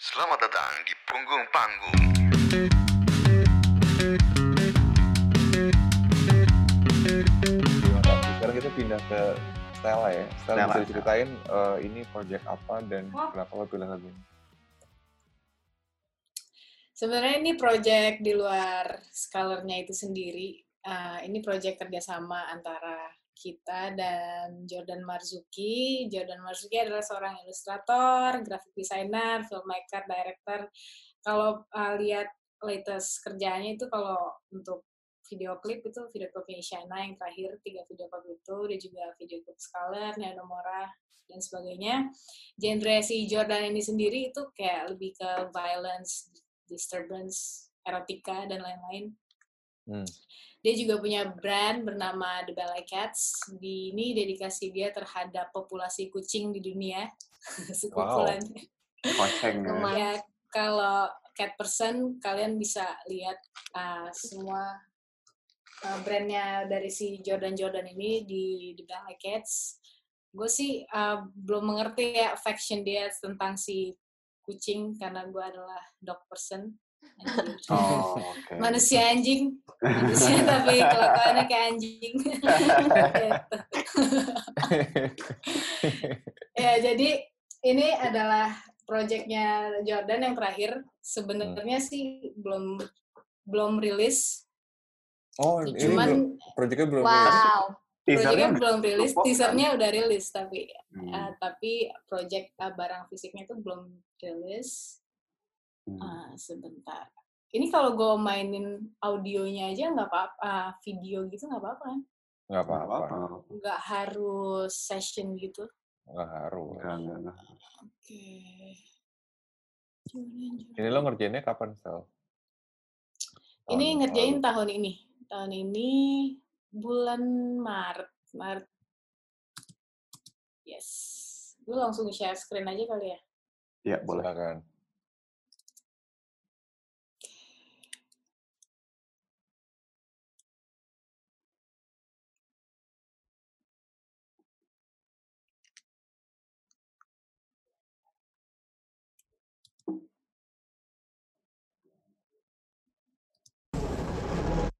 Selamat datang di punggung panggung. Terima kasih. Sekarang kita pindah ke Stella ya. Stella Stella. bisa diceritain eh, ini project apa dan kenapa lo pilih lagu ini? Sebenarnya ini project di luar skalernya itu sendiri. Uh, ini project kerjasama antara kita dan Jordan Marzuki. Jordan Marzuki adalah seorang ilustrator, graphic designer, filmmaker, director. Kalau uh, lihat latest kerjaannya itu kalau untuk video klip itu video klipnya Isyana yang terakhir tiga video klip itu dia juga video klip Scholar, Neonomora dan sebagainya. Genre si Jordan ini sendiri itu kayak lebih ke violence, disturbance, erotika dan lain-lain. Hmm. Dia juga punya brand bernama The Ballet Cats. Di ini dedikasi dia terhadap populasi kucing di dunia. Sekumpulannya. Koceng ya. Ya, kalau cat person kalian bisa lihat uh, semua uh, brandnya dari si Jordan Jordan ini di di Ballet Cats. Gue sih uh, belum mengerti ya faction dia tentang si kucing karena gue adalah dog person. Oh, oke. Manusia anjing, manusia tapi kelakuannya kayak anjing. Ya jadi ini adalah proyeknya Jordan yang terakhir. Sebenarnya sih belum belum rilis. Oh, ini Cuman projectnya belum rilis. Wow. proyeknya Teasernya belum rilis, Pop, kan? teasernya udah rilis tapi Hmm. uh, tapi project uh, barang fisiknya itu belum rilis. Hmm. Ah, sebentar. Ini kalau gue mainin audionya aja nggak apa-apa, ah, video gitu nggak apa-apa kan? Nggak apa-apa. Nggak harus session gitu. Nggak harus. Enggak, enggak, enggak. Oke. Jordan. Ini lo ngerjainnya kapan, Sel? Ini Tahun ngerjain lalu. tahun ini. Tahun ini bulan Maret. Maret. Yes. Gue langsung share screen aja kali ya. Iya, boleh. Silakan.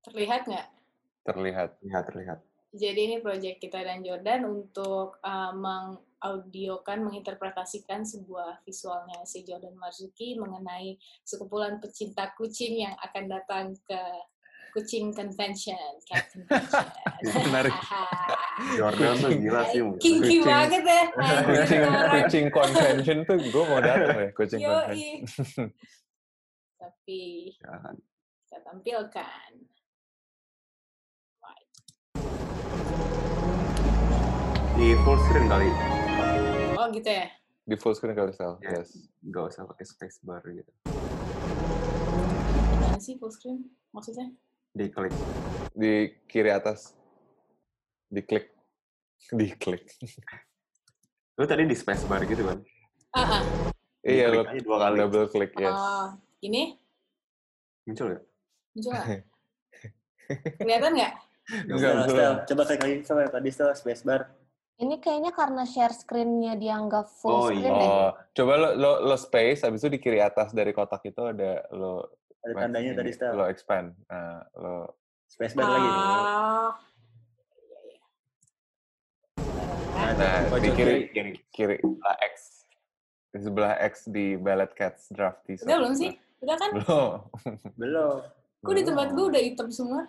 Terlihat nggak? Terlihat. Terlihat, terlihat. Jadi ini proyek kita dan Jordan untuk uh, mengaudiokan, menginterpretasikan sebuah visualnya si Jordan Marzuki mengenai sekumpulan pecinta kucing yang akan datang ke kucing convention, cat convention. Menarik. Jordan tuh gila sih. Kinky Kucing- banget ya. Kucing, kucing convention tuh gue mau datang ya, kucing convention. Yoi. Tapi Jangan. kita tampilkan. Di full screen kali. Oh gitu ya? Di full screen kali, Sel. Ya, Yes. Nggak usah pakai space bar gitu. Gimana sih full screen? Maksudnya? Diklik. Di kiri atas. Diklik. Diklik. Lu tadi di space bar gitu kan? Ah, ah. Iya, Diklik lo dua kali. double click, yes. Oh, ini Muncul ya? muncul? Kelihatan nggak? Enggak. Coba klik lagi yang tadi Stel, spacebar. Ini kayaknya karena share screen-nya dia nggak full Oh, screen iya. deh. Oh, coba lo, lo, lo space, habis itu di kiri atas dari kotak itu ada lo Ada tandanya ini, tadi Stel. Lo expand. Nah, lo Spacebar lagi. Ah, Nah, Nah, pojok di kiri, Kiri. kiri sebelah X. Di sebelah X di Ballet Cats Drafty. udah belum sih? Udah kan? Belum. Belum. Kok di tempat gue udah hitam semua?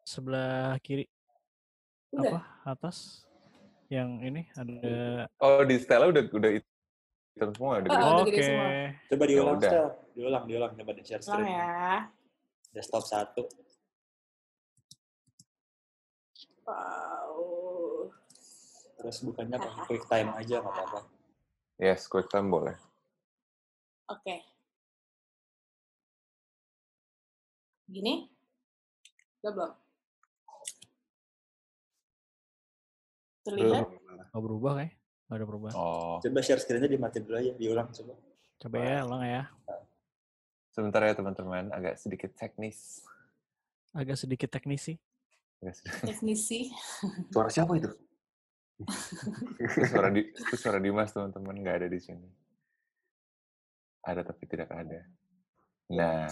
sebelah kiri Udah. apa atas yang ini ada Oh, di Stella udah udah hitam semua. Udah Oh, oke semua. Coba diulang udah. Stel. Diulang, diulang. Coba di share screen. ya. Desktop satu. Wow. Terus bukannya pakai quick time aja nggak apa-apa. Yes, quick time boleh. Oke. Gini? Udah belum? Terlihat? nggak berubah kayak nggak ada perubahan Oh, Coba share screen-nya dimatiin dulu aja, diulang coba. coba ya ulang ya sebentar ya teman-teman, agak sedikit teknis. agak sedikit teknisi Agak sedikit- Teknisi. Suara siapa itu? itu suara di itu suara Dimas teman-teman nggak ada di sini. ada tapi tidak ada. Nah,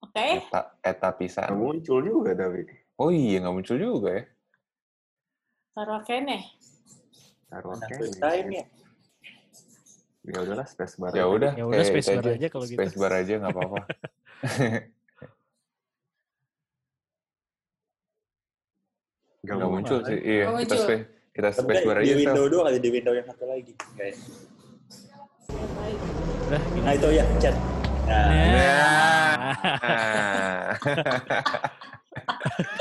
Oke. eta, eta nggak pisan. muncul juga tapi. Oh iya, nggak muncul juga ya. Taruh kene. Taruh quick time ya. Ya udahlah space bar. Ya aja. udah, Ya udah, kayak space bar aja kalau gitu. Space bar aja nggak apa-apa. Nggak Nggak muncul sih. Iya, Nggak kita muncul. space, kita Tapi space bar di aja. window Sel. doang ada di window yang satu lagi. Kayak. Nah itu ya, chat. Nah, Nah. Ah.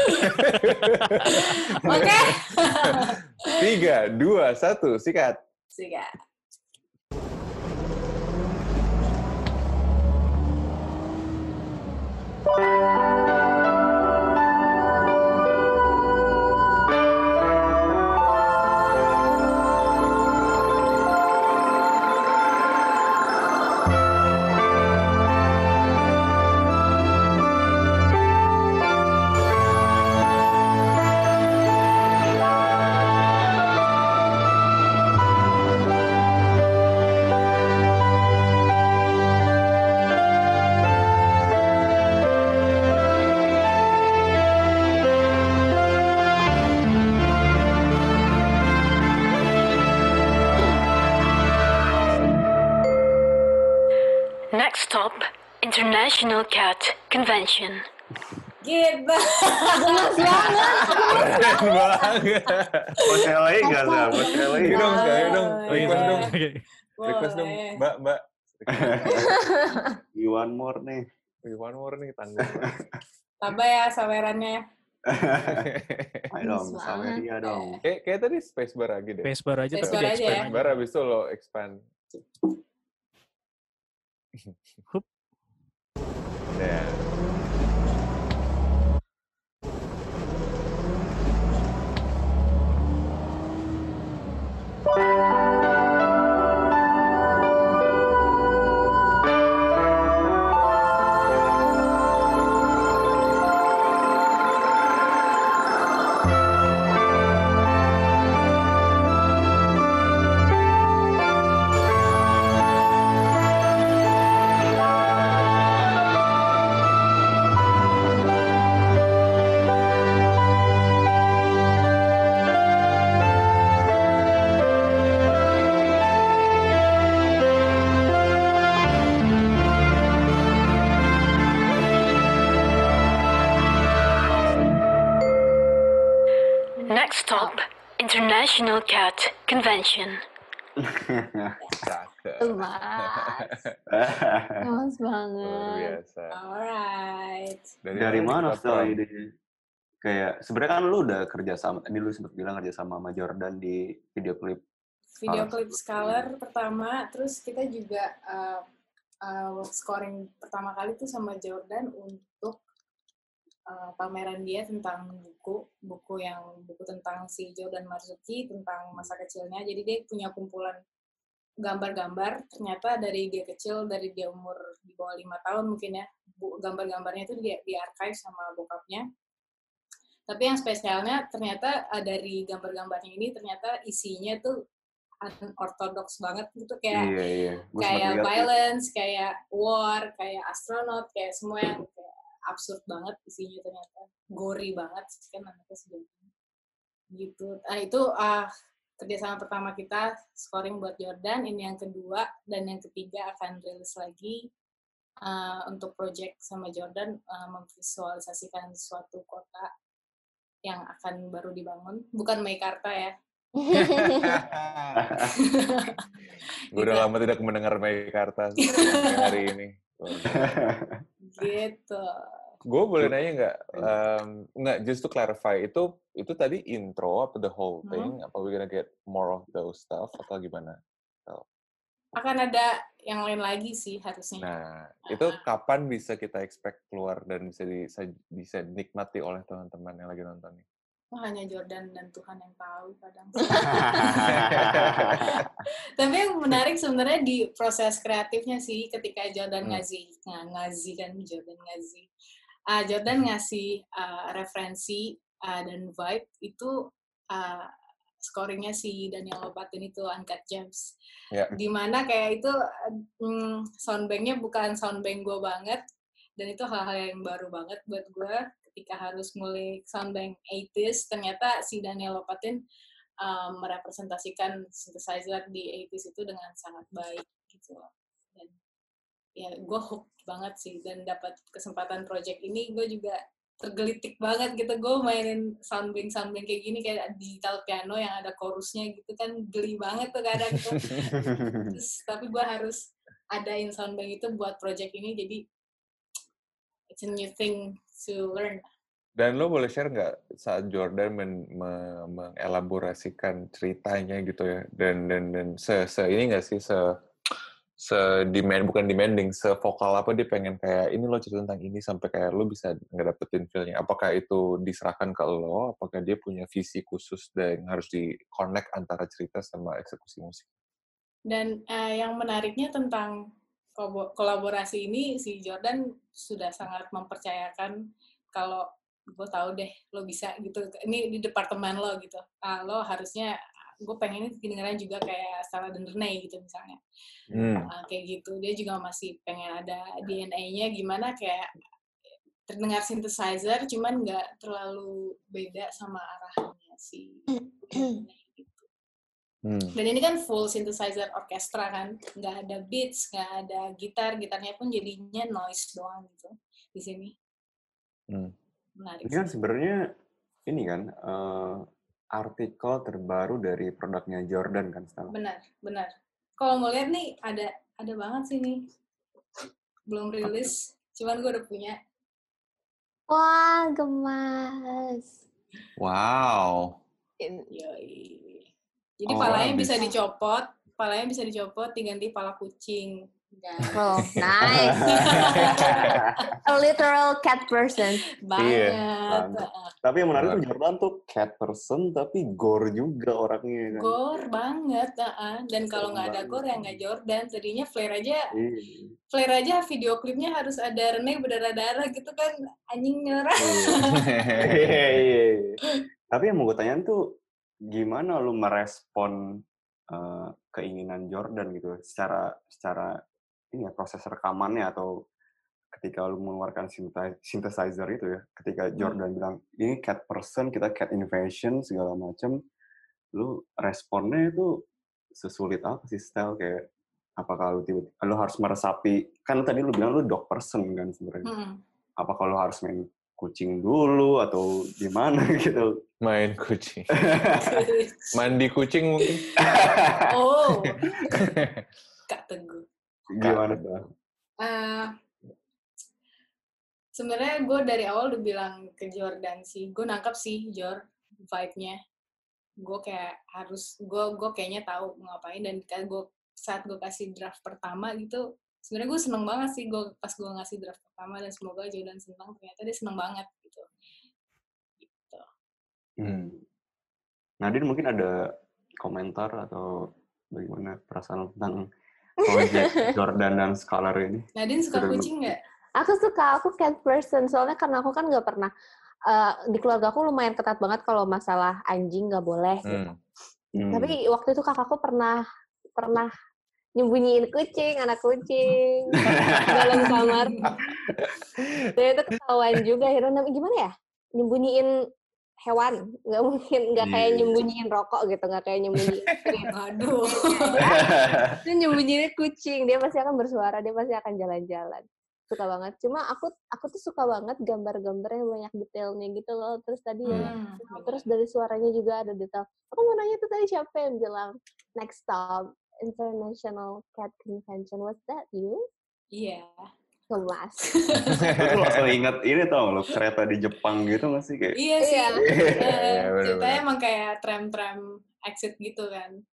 Oke. Tiga, dua, satu, sikat. Sikat. Next International Cat Convention. Gitu. Gemes banget. Keren banget. Bos LA nggak sih? Bos LA. Ayo dong, ayo dong. Request dong. Oke. Request dong. Mbak, mbak. You one more nih. Wih, One more nih tanggung. Tambah ya sawerannya. Ayo dong, Saweria dong. kayak, kayak tadi space bar lagi deh. Space bar aja Space tapi bar di aja expand ya. aja. Bar abis itu lo expand. Hup. Ya. Next Gemes. Gemes Luar banget. biasa. Alright. Dari mana kita setelah from? idenya? Kayak sebenarnya kan lu udah kerja sama, tadi lu sempat bilang kerja sama sama Jordan di video klip. Video klip Scholar pertama, terus kita juga uh, uh, scoring pertama kali tuh sama Jordan untuk uh, pameran dia tentang buku, buku yang buku tentang si Jordan Marzuki tentang masa kecilnya. Jadi dia punya kumpulan gambar-gambar. Ternyata dari dia kecil, dari dia umur di bawah lima tahun mungkin ya, gambar-gambarnya itu dia di archive sama bokapnya. Tapi yang spesialnya ternyata uh, dari gambar-gambarnya ini ternyata isinya tuh unorthodox banget gitu kayak Iya, iya. Kayak violence, kayak war, kayak astronaut, kayak semua yang absurd banget isinya ternyata. Gori banget kan anaknya sebenarnya. Gitu. Nah, itu ah kerjasama pertama kita scoring buat Jordan, ini yang kedua dan yang ketiga akan rilis lagi ah, untuk project sama Jordan ah, memvisualisasikan suatu kota yang akan baru dibangun, bukan Meikarta ya. Gue udah lama tidak mendengar Meikarta hari ini. gitu. Gue boleh nanya nggak? Um, nggak, just to clarify, itu itu tadi intro apa the whole Hmm. thing? Apa we gonna get more of those stuff atau gimana? Akan ada yang lain lagi sih harusnya. Nah, itu kapan bisa kita expect keluar dan bisa di, bisa dinikmati oleh teman-teman yang lagi nonton nih? Wah, hanya Jordan dan Tuhan yang tahu kadang. Tapi yang menarik sebenarnya di proses kreatifnya sih ketika Jordan Hmm. ngasih nga- ngazi kan Jordan ngasih Ah, Jordan ngasih ah, referensi ah, dan vibe itu ah, scoringnya si Daniel Lopatin itu Uncut Gems. Ya. Di mana kayak itu mm, soundbanknya bukan soundbank gue banget dan itu hal-hal yang baru banget buat gue ketika harus ngulik soundbank 80s ternyata si Daniel Lopatin um, merepresentasikan synthesizer di 80s itu dengan sangat baik gitu loh. Dan ya gue hook banget sih. Dan dapat kesempatan project ini gue juga tergelitik banget gitu. Gue mainin soundbank soundbank kayak gini kayak digital piano yang ada chorusnya gitu kan geli banget tuh kadang tuh. Terus, tapi gue harus adain soundbank itu buat project ini jadi it's a new thing to learn. Dan lo boleh share nggak saat Jordan men- me- mengelaborasikan ceritanya gitu ya? Dan dan dan se, se ini nggak sih se se demand bukan demanding se vokal apa dia pengen kayak ini lo cerita tentang ini sampai kayak lo bisa ngedapetin feelnya apakah itu diserahkan ke lo apakah dia punya visi khusus dan harus di connect antara cerita sama eksekusi musik Dan eh, yang menariknya tentang kolabo- kolaborasi ini, si Jordan sudah sangat mempercayakan kalau gue tahu deh lo bisa gitu. Ini di departemen lo gitu. Ah, lo harusnya gue pengen ini kedengeran juga kayak Sarah dan Renee gitu misalnya. hmm. Ah, kayak gitu. Dia juga masih pengen ada DNA-nya gimana kayak terdengar synthesizer cuman nggak terlalu beda sama arahnya si gitu. Hmm. Dan ini kan full synthesizer orkestra kan, nggak ada beats, nggak ada gitar, gitarnya pun jadinya noise doang gitu di sini. Hmm. Menarik. Ini kan sih. sebenarnya ini kan eh, artikel terbaru dari produknya Jordan kan sekarang. Benar, benar. Kalau mau lihat nih ada ada banget sih nih. Belum rilis, cuman gue udah punya. Wah, gemas. wow Yoi. Jadi Oh, palanya bisa bisa. dicopot, palanya bisa dicopot diganti pala kucing. Dan Oh, nice. A literal cat person. banget. mantap. Tapi yang menarik tuh Jordan tuh cat person tapi gore juga orangnya kan. Gor banget, ah. dan kalau nggak ada banget. gor ya nggak Jordan. Tadinya Flare aja Iya. Flare aja video klipnya harus ada Rene berdarah-darah gitu kan anjing nyerah. Iya, iya, iya. Tapi yang mau gue tanyain tuh gimana lu merespon eh, keinginan Jordan gitu secara secara ini ya proses rekamannya atau ketika lu mengeluarkan synthesizer itu ya ketika Jordan bilang ini cat person kita cat invasion segala macem lu responnya itu sesulit apa sih style kayak apakah lu tiba lu harus meresapi kan tadi lu bilang lu dog person kan sebenarnya. Hmm. apa kalau harus main kucing dulu atau gimana gitu? Main kucing. Mandi kucing mungkin. Oh, Kak Teguh. gimana? Tuh Eh, Sebenarnya gue dari awal udah bilang ke Jordan sih, gue nangkep sih Jor vibe-nya. Gue kayak harus, gue gue kayaknya tahu mau ngapain dan kayak gue saat gue kasih draft pertama gitu, sebenarnya gue seneng banget sih gue pas gue ngasih draft pertama dan semoga Jordan seneng ternyata dia seneng banget gitu. Gitu. hmm. Nadine mungkin ada komentar atau bagaimana perasaan tentang project Jordan dan Scholar ini Nadine suka kucing nggak? Aku suka, aku cat person. Soalnya karena aku kan nggak pernah, eh, di keluarga aku lumayan ketat banget kalau masalah anjing nggak boleh gitu. Hmm. Hmm. Tapi waktu itu kakakku pernah pernah nyembunyiin kucing, anak kucing dalam kamar. Dan itu ketahuan juga. Akhirnya gimana ya? Nyembunyiin hewan, nggak mungkin nggak kayak Iya. nyembunyiin rokok gitu, nggak kayak nyembunyiin. Aduh. Dia nyembunyiin kucing, dia pasti akan bersuara, dia pasti akan jalan-jalan. Suka banget. Cuma aku aku tuh suka banget gambar-gambar yang banyak detailnya gitu loh. Terus tadi ya, Hmm, terus dari suaranya juga ada detail. Aku mau nanya tuh tadi siapa yang bilang next stop International Cat Convention. Was that you? Iya. Kemas. Lu langsung inget ini tau lo kereta di Jepang gitu gak sih kayak Iya sih. Iya. Eh, Iya, bener-bener. ceritanya emang kayak tram-tram exit gitu kan.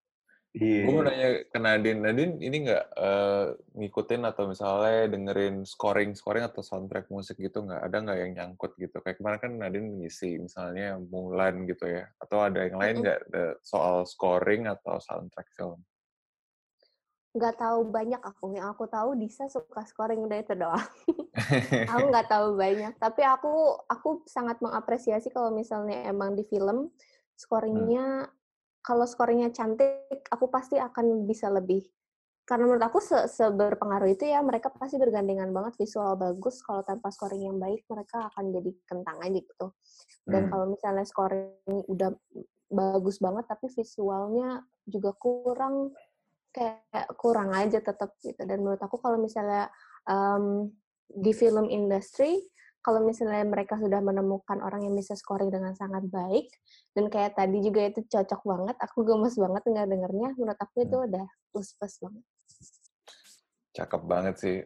Iya Gue mau nanya ke Nadine, Nadine ini nggak eh, ngikutin atau misalnya dengerin scoring-scoring atau soundtrack musik gitu nggak? Ada nggak yang nyangkut gitu? Kayak kemarin kan Nadine ngisi misalnya Mulan gitu ya. Atau ada yang lain nggak eh, soal scoring atau soundtrack film? Nggak tahu banyak aku. Yang aku tahu Disa suka scoring udah itu doang. aku nggak tahu banyak. Tapi aku aku sangat mengapresiasi kalau misalnya emang di film scoringnya kalau scoringnya cantik, aku pasti akan bisa lebih. Karena menurut aku se seberpengaruh itu ya, mereka pasti bergandengan banget visual bagus. Kalau tanpa scoring yang baik, mereka akan jadi kentang aja gitu. Dan Hmm. kalau misalnya scoring udah bagus banget, tapi visualnya juga kurang, kayak kurang aja tetap gitu. Dan menurut aku kalau misalnya em, di film industry, kalau misalnya mereka sudah menemukan orang yang bisa scoring dengan sangat baik, dan kayak tadi juga itu cocok banget, aku gemes banget dengar dengarnya. Menurut aku itu udah plus plus banget. Cakep banget sih.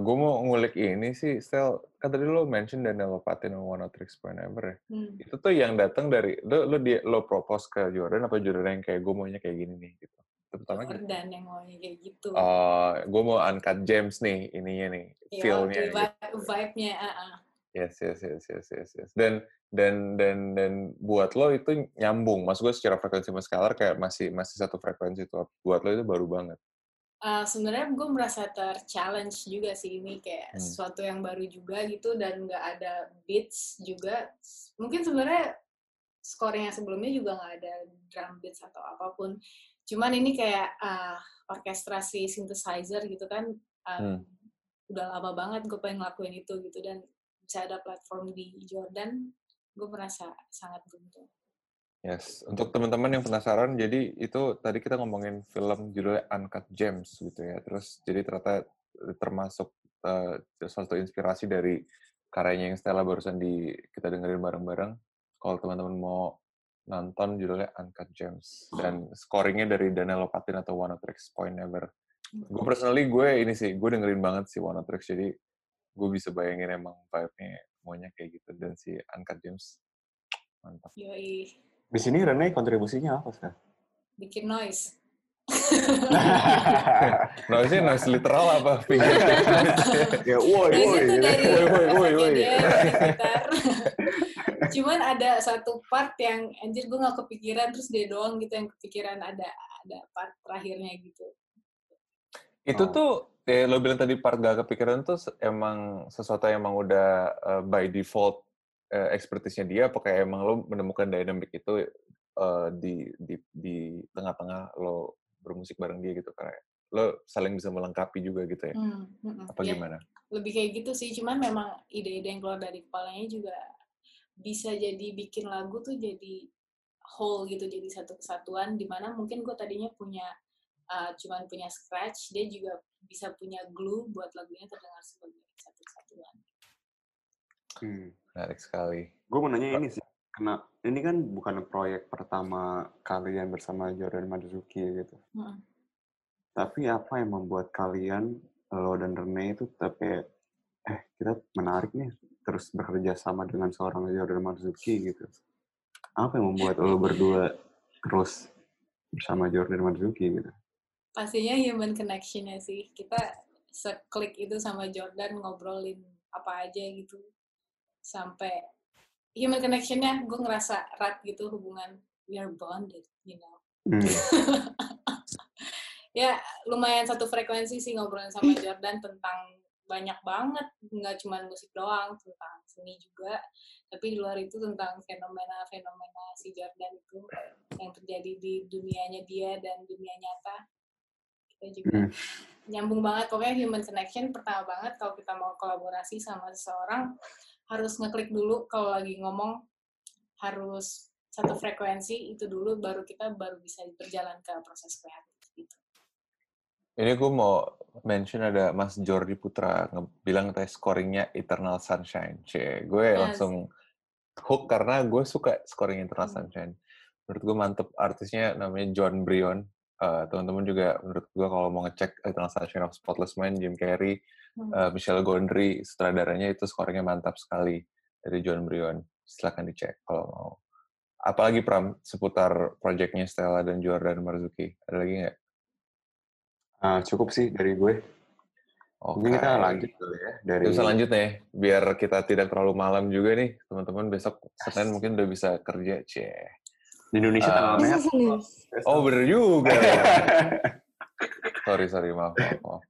gue mau ngulik ini sih, Stel, kan tadi lo mention Daniel Lopatin sama One Tricks Point Ever ya. Hmm. Itu tuh yang datang dari, lo, lo, dia, lo propose ke Jordan apa Jordan yang kayak gue maunya kayak gini nih gitu. Itu pertama gitu. Jordan yang maunya kayak gitu. Oh, gue mau uncut gems nih, ininya nih, Iya, feel-nya. oke, gitu. vibe- vibe-nya. ah, ah. Yes, yes, yes, yes, yes, yes. Dan dan dan dan buat lo itu nyambung. Mas gue secara frekuensi sama Scalar kayak masih masih satu frekuensi tuh. Buat lo itu baru banget. Uh, sebenarnya gue merasa ter-challenge juga sih ini kayak Hmm. sesuatu yang baru juga gitu dan nggak ada beats juga. Mungkin sebenarnya scoring yang sebelumnya juga nggak ada drum beats atau apa pun. Cuman ini kayak uh, orkestrasi synthesizer gitu kan. um, Hmm. Udah lama banget gue pengen ngelakuin itu gitu dan bisa ada platform di Jordan. Gue merasa sangat beruntung. Yes, untuk teman-teman yang penasaran, jadi itu tadi kita ngomongin film judulnya Uncut Gems gitu ya. Terus jadi ternyata termasuk uh, suatu inspirasi dari karyanya yang Stella barusan di kita dengerin bareng-bareng. Kalau teman-teman mau nonton judulnya Uncut Gems dan scoringnya dari Daniel Lopatin atau One Tricks Point Never. Gue personally gue ini sih gue dengerin banget sih One Tricks jadi gue bisa bayangin emang vibe-nya maunya kayak gitu dan si Uncut Gems mantap. Yoi, Di sini Rene kontribusinya apa sih? bikin noise. noise noise literal apa finger ya, woi, Noise woi. Woi, woi, woi, woi. Cuman ada satu part yang anjir gue gak kepikiran terus dia doang gitu yang kepikiran ada ada part terakhirnya gitu. itu Oh. tuh eh, lo bilang tadi part gak kepikiran tuh emang sesuatu yang emang udah eh, by default eh, expertise-nya dia apa kayak emang lo menemukan dynamic itu eh, di di di tengah-tengah lo bermusik bareng dia gitu kayak lo saling bisa melengkapi juga gitu ya? Hmm, mm-mm. apa Ya, gimana? Lebih kayak gitu sih cuman memang ide-ide yang keluar dari kepalanya juga bisa jadi bikin lagu tuh jadi whole gitu jadi satu kesatuan di mana mungkin gue tadinya punya uh, cuman punya scratch dia juga bisa punya glue buat lagunya terdengar sebagai satu kesatuan Hmm. menarik sekali Gue mau nanya ini sih, karena ini kan bukan proyek pertama kalian bersama Jordan Marzuki gitu. Mm. Tapi apa yang membuat kalian, lo dan Rene itu tetap kayak, eh kita menarik nih terus bekerja sama dengan seorang Jordan Marzuki gitu. Apa yang membuat lo berdua terus bersama Jordan Marzuki gitu? Pastinya human connectionnya sih. Kita seklik itu sama Jordan ngobrolin apa aja gitu. Sampai human connectionnya gue ngerasa erat gitu hubungan. We are bonded you know. Hmm. ya lumayan satu frekuensi sih ngobrolin sama Jordan tentang banyak banget. Nggak cuma musik doang tentang seni juga. Tapi di luar itu tentang fenomena-fenomena si Jordan itu yang terjadi di dunianya dia dan dunia nyata kita juga Hmm. nyambung banget pokoknya human connection pertama banget kalau kita mau kolaborasi sama seseorang harus ngeklik dulu kalau lagi ngomong harus satu frekuensi itu dulu baru kita baru bisa berjalan ke proses kreatif gitu. ini gue mau mention ada Mas Jordi Putra bilang teh scoringnya Eternal Sunshine. C, gue Yes. langsung hook karena gue suka scoring Eternal Hmm. Sunshine. Menurut gue mantep artisnya namanya John Brion. Eh, teman-teman juga menurut gue kalau mau ngecek Eternal Sunshine of Spotless Mind, Jim Carrey, Hmm. eh, Michelle Gondry, sutradaranya itu scoringnya mantap sekali dari John Brion. Silahkan dicek kalau mau. Apalagi Pram seputar proyeknya Stella dan Jordan Marzuki. Ada lagi nggak? Ah, cukup sih dari gue. Oke. Mungkin kita lanjut dulu ya dari Bisa lanjut nih, biar kita tidak terlalu malam juga nih, teman-teman besok Senin mungkin udah bisa kerja, cie. Di Indonesia Ah. tanggal merah. Oh bener juga. sorry sorry maaf maaf. maaf.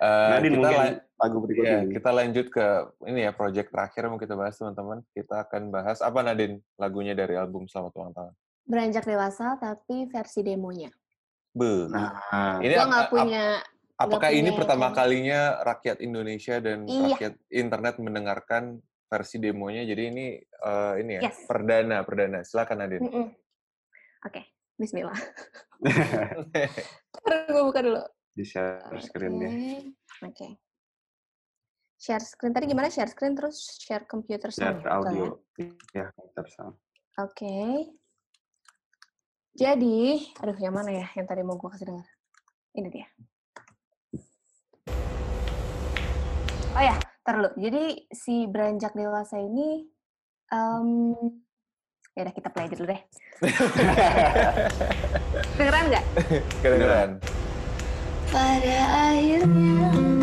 Eh, Nadine kita mungkin lagu berikutnya. ya, kita lanjut ke ini ya project terakhir yang mau kita bahas teman-teman. Kita akan bahas apa Nadine lagunya dari album Selamat Ulang Tahun. beranjak dewasa tapi versi demonya. Be. Nah, Ini Gua nggak ap- punya apakah ini pertama kalinya rakyat Indonesia dan Iya. rakyat internet mendengarkan versi demonya? Jadi ini eh, ini ya Yes. perdana perdana. Silakan Nadine. Mm-mm. Oke, Bismillah. Ntar gue buka dulu. di share screen ya. Oke. Oke. Share screen tadi gimana? Share screen terus share computer Share sound. Betul ya? audio. Ya, komputer sound. Oke. Jadi, aduh yang mana ya yang tadi mau gue kasih dengar? Ini dia. Oh ya, ntar dulu. Jadi si beranjak dewasa ini, um, ya udah kita play aja dulu deh. Dengeran nggak? Kedengeran. Pada akhirnya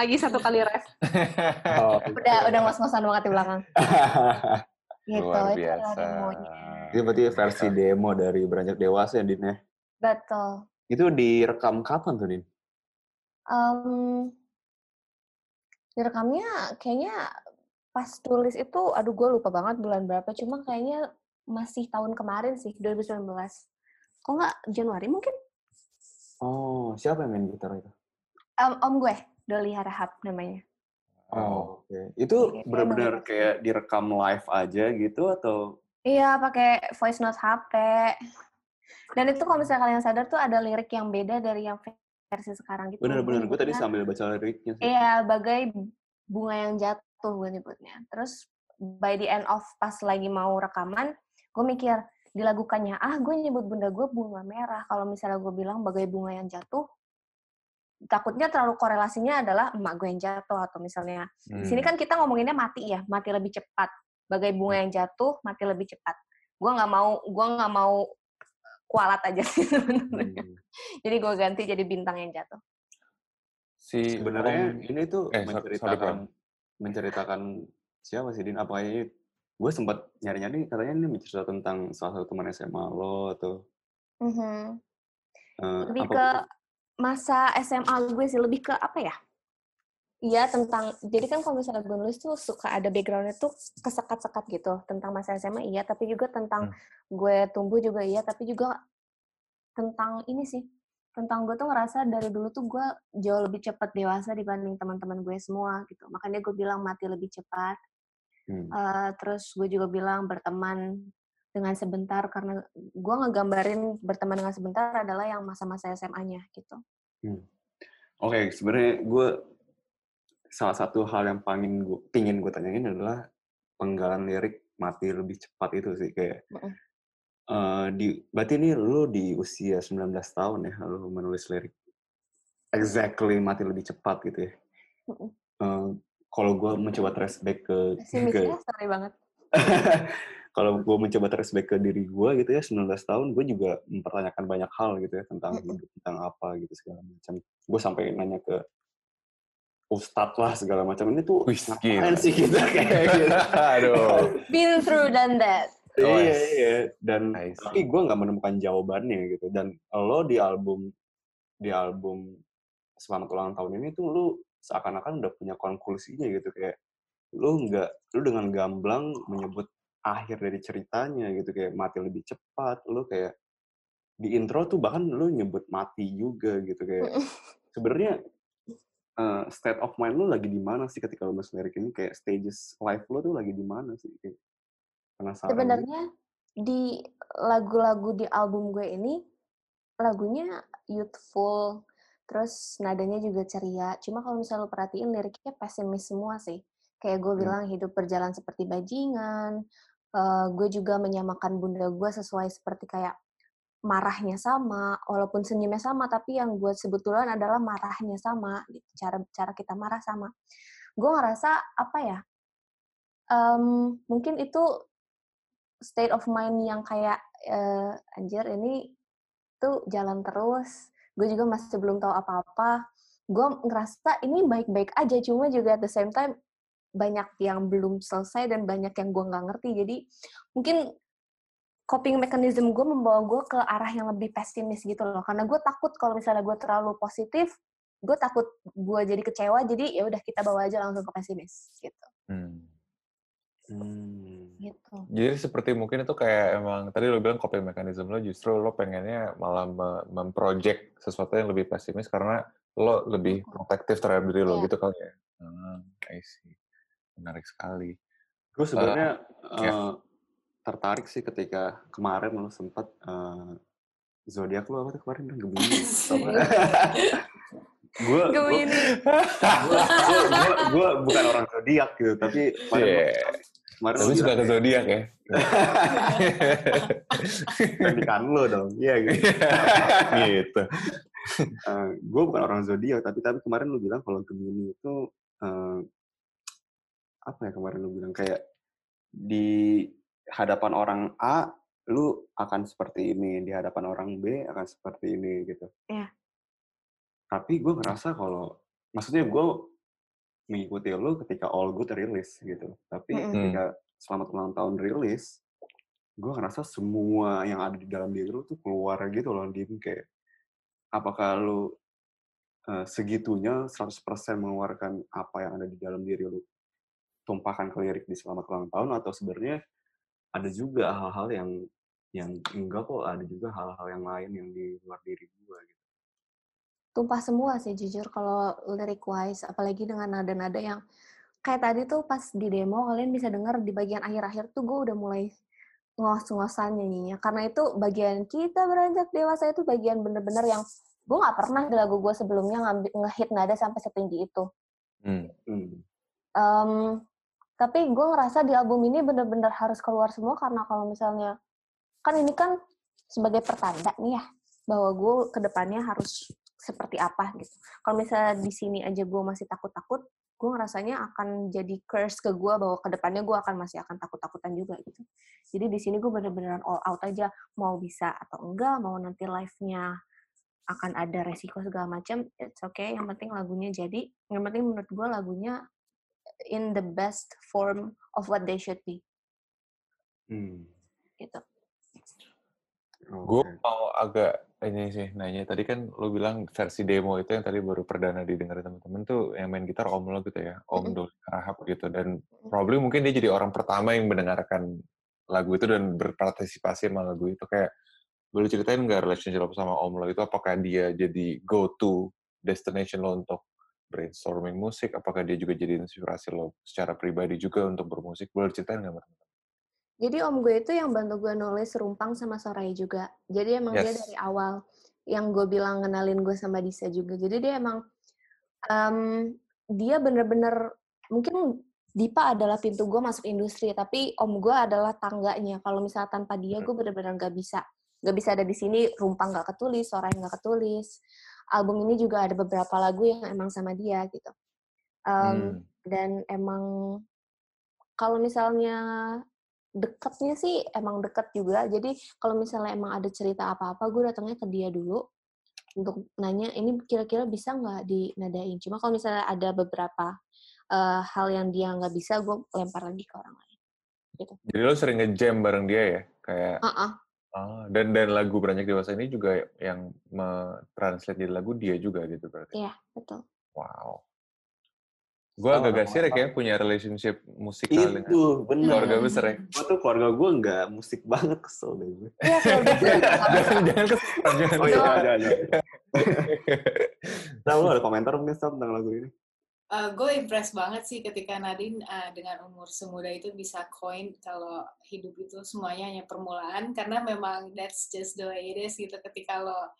lagi satu kali ref. Oh. Udah udah ngos-ngosan banget di belakang. Gitu, Luar biasa. Itu berarti versi demo dari Beranjak Dewasa ya, Din ya? Betul. Itu direkam kapan tuh, Din? Em, direkamnya kayaknya pas tulis itu, aduh gue lupa banget bulan berapa, cuma kayaknya masih tahun kemarin sih, 2019. Kok nggak Januari mungkin? Oh, siapa yang main gitar itu? Em, om gue, Doli Harahap namanya. Oh, oke. Itu Iya, benar-benar kayak direkam live aja gitu atau? Iya, pakai voice note HP. Dan itu kalau misalnya kalian sadar tuh ada lirik yang beda dari yang versi sekarang gitu. Bener-bener, gue tadi sambil baca liriknya sih. Iya, bagai bunga yang jatuh gue nyebutnya. Terus by the end of pas lagi mau rekaman, gue mikir dilagukannya, ah gue nyebut bunda gue bunga merah. Kalau misalnya gue bilang bagai bunga yang jatuh, takutnya terlalu korelasinya adalah emak gue yang jatuh atau misalnya di sini Hmm. kan kita ngomonginnya mati ya, mati lebih cepat. Bagai bunga yang jatuh, mati lebih cepat. Gue nggak mau, gue nggak mau kualat aja sih sebenarnya. Hmm. Jadi gue ganti jadi bintang yang jatuh. Si Sebenarnya ini tuh eh, sorry, sorry, menceritakan menceritakan siapa sih Din? Apa ini gue sempat nyari-nyari katanya ini mencerita tentang salah satu teman SMA lo atau Mhm. eh, lebih apa ke? Masa SMA gue sih lebih ke apa ya? Iya tentang jadi kan kalau misalnya gue nulis tuh suka ada backgroundnya tuh kesekat-sekat gitu tentang masa SMA iya tapi juga tentang gue tumbuh juga iya tapi juga tentang ini sih tentang gue tuh ngerasa dari dulu tuh gue jauh lebih cepat dewasa dibanding teman-teman gue semua gitu. Makanya gue bilang mati lebih cepat. Hmm. Eh, terus gue juga bilang berteman dengan sebentar karena gue ngegambarin berteman dengan sebentar adalah yang masa-masa SMA-nya gitu. Hmm. Oke, sebenarnya gue salah satu hal yang paling gue pingin gue tanyain adalah penggalan lirik mati lebih cepat itu sih kayak eh, di berarti ini lu di usia 19 tahun ya lu menulis lirik exactly mati lebih cepat gitu ya. Eh, kalau gue mencoba trace back ke, Pesimis ke ya, sorry banget. kalau gue mencoba trace back ke diri gue gitu ya 19 tahun gue juga mempertanyakan banyak hal gitu ya tentang hidup tentang apa gitu segala macam. Gue sampai nanya ke ustadz lah segala macam. Ini tuh Wih, ngapain sih kita kayak gitu? Aduh. Been through done that. Oh, iya yes. iya dan tapi gue nggak menemukan jawabannya gitu. Dan lo di album di album selamat ulang tahun ini tuh lu seakan-akan udah punya konklusinya gitu. Kayak lu nggak lu dengan gamblang menyebut akhir dari ceritanya gitu kayak mati lebih cepat lu kayak di intro tuh bahkan lu nyebut mati juga gitu kayak sebenarnya eh, state of mind lu lagi di mana sih ketika lu nulis lirik ini kayak stages life lu tuh lagi di mana sih kayak penasaran gitu. Sebenarnya di lagu-lagu di album gue ini lagunya youthful, terus nadanya juga ceria. Cuma kalau misalnya lo perhatiin liriknya pesimis semua sih. Kayak gue Hmm. bilang hidup berjalan seperti bajingan. Eh, gue juga menyamakan bunda gue sesuai seperti kayak marahnya sama, walaupun senyumnya sama, tapi yang gue sebetulnya adalah marahnya sama, gitu. cara cara kita marah sama. Gue ngerasa apa ya? em, mungkin itu state of mind yang kayak eh, anjir ini tuh jalan terus gue juga masih belum tahu apa-apa gue ngerasa ini baik-baik aja cuma juga at the same time banyak yang belum selesai dan banyak yang gue nggak ngerti jadi mungkin coping mechanism gue membawa gue ke arah yang lebih pesimis gitu loh karena gue takut kalau misalnya gue terlalu positif gue takut gue jadi kecewa jadi ya udah kita bawa aja langsung ke pesimis gitu Hmm. Hmm. gitu Jadi seperti mungkin itu kayak emang tadi lo bilang coping mechanism lo justru lo pengennya malah me- memproject sesuatu yang lebih pesimis karena lo lebih protektif terhadap diri lo Iya. gitu kali ya. Hmm, I see. Menarik sekali. Gue sebenarnya ya. eh, tertarik sih ketika kemarin lu sempat uh, zodiak lu apa tuh kemarin Gemini. gue gue Gemini. gue bukan orang zodiak gitu tapi kemarin Yeah. kemarin Tapi lu suka ke zodiak ya. pernikahan lo dong iya gitu gitu. gue bukan orang zodiak tapi tapi kemarin lu bilang kalau Gemini itu eh, apa ya kemarin lu bilang kayak di hadapan orang A lu akan seperti ini di hadapan orang B akan seperti ini gitu Iya. tapi gue ngerasa kalau maksudnya gue mengikuti lu ketika All Good rilis gitu. Tapi Mm-mm. ketika Selamat Ulang Tahun rilis, gue ngerasa semua yang ada di dalam diri lu tuh keluar gitu loh, Dim. Kayak, apakah lu eh, segitunya 100% mengeluarkan apa yang ada di dalam diri lu, tumpahkan ke lirik di Selamat Ulang Tahun, atau sebenarnya ada juga hal-hal yang yang enggak kok, ada juga hal-hal yang lain yang di luar diri gue gitu. tumpah semua sih jujur kalau lyric wise apalagi dengan nada-nada yang kayak tadi tuh pas di demo kalian bisa dengar di bagian akhir-akhir tuh gue udah mulai ngos-ngosan nyanyinya karena itu bagian kita beranjak dewasa itu bagian bener-bener yang gue nggak pernah di lagu gue sebelumnya ngambil ngehit nada sampai setinggi itu Hmm. Hmm. Tapi gue ngerasa di album ini bener-bener harus keluar semua karena kalau misalnya kan ini kan sebagai pertanda nih ya bahwa gue ke depannya harus seperti apa gitu. Kalau misalnya di sini aja gue masih takut-takut, gue ngerasanya akan jadi curse ke gue bahwa ke depannya gue akan masih akan takut-takutan juga gitu. Jadi di sini gue bener-beneran all out aja mau bisa atau enggak, mau nanti live-nya akan ada resiko segala macam, it's okay. Yang penting lagunya jadi, yang penting menurut gue lagunya in the best form of what they should be Hmm. gitu. Gue mau agak ini sih nanya tadi kan lo bilang versi demo itu yang tadi baru perdana didengar teman-teman tuh yang main gitar Om lo gitu ya, Om Mm-mm. Doli Rahab gitu dan probably mungkin dia jadi orang pertama yang mendengarkan lagu itu dan berpartisipasi sama lagu itu kayak boleh ceritain nggak relationship lo sama Om lo itu apakah dia jadi go to destination lo untuk brainstorming musik apakah dia juga jadi inspirasi lo secara pribadi juga untuk bermusik boleh ceritain nggak Mbak? Jadi om gue itu yang bantu gue nulis Rumpang sama Soraya juga. Jadi emang dia Yes. dari awal yang gue bilang kenalin gue sama Disa juga. Jadi dia emang em, dia bener-bener mungkin Dipa adalah pintu gue masuk industri, tapi om gue adalah tangganya. Kalau misalnya tanpa dia, gue bener-bener gak bisa. Gak bisa ada di sini, Rumpang gak ketulis, Soraya gak ketulis. Album ini juga ada beberapa lagu yang emang sama dia gitu. Em, Hmm. Dan emang kalau misalnya deketnya sih emang deket juga. Jadi kalau misalnya emang ada cerita apa-apa, gue datangnya ke dia dulu untuk nanya ini kira-kira bisa nggak dinadain. Cuma kalau misalnya ada beberapa eh, hal yang dia nggak bisa, gue lempar lagi ke orang lain. Gitu. Jadi lo sering nge-jam bareng dia ya kayak Ah, ah. Ah, dan dan lagu Beranjak Dewasa ini juga yang translate jadi lagu dia juga gitu berarti. Iya, betul. Wow. Gue agak gak sih kayak punya relationship musikal dengan Itu, bener. keluarga besar ya. Gue tuh keluarga gue nggak musik banget, kesel deh gue. Iya, jangan jangan kesel, jangan Oh iya, ada. Nah, lu ada komentar mungkin Sam tentang lagu ini? Gue Eh, impress banget sih ketika Nadine uh, dengan umur semuda itu bisa coin kalau hidup itu semuanya hanya permulaan. Karena memang that's just the way it is gitu. Ketika lo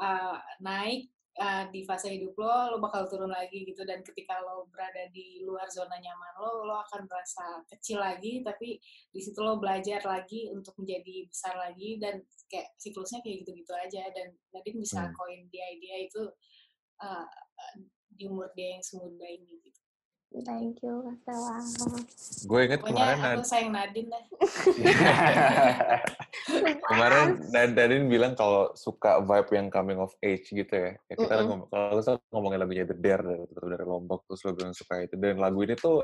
uh, naik uh, di fase hidup lo lo bakal turun lagi gitu. Dan ketika lo berada di luar zona nyaman lo lo akan merasa kecil lagi. Tapi di situ lo belajar lagi untuk menjadi besar lagi. Dan kayak siklusnya kayak gitu-gitu aja. Dan Nadine bisa Hmm. coin dia dia itu uh, di umur dia yang semuda ini gitu. Thank you, Stella. Gue inget Pokoknya kemarin aku sayang Nadine lah. kemarin Nad- Nadine bilang kalau suka vibe yang coming of age gitu ya. ya kita Mm-mm. ngomong, kalau kita ngomongin lagunya The Dare dari, dari Lombok terus lo bilang suka itu dan lagu ini tuh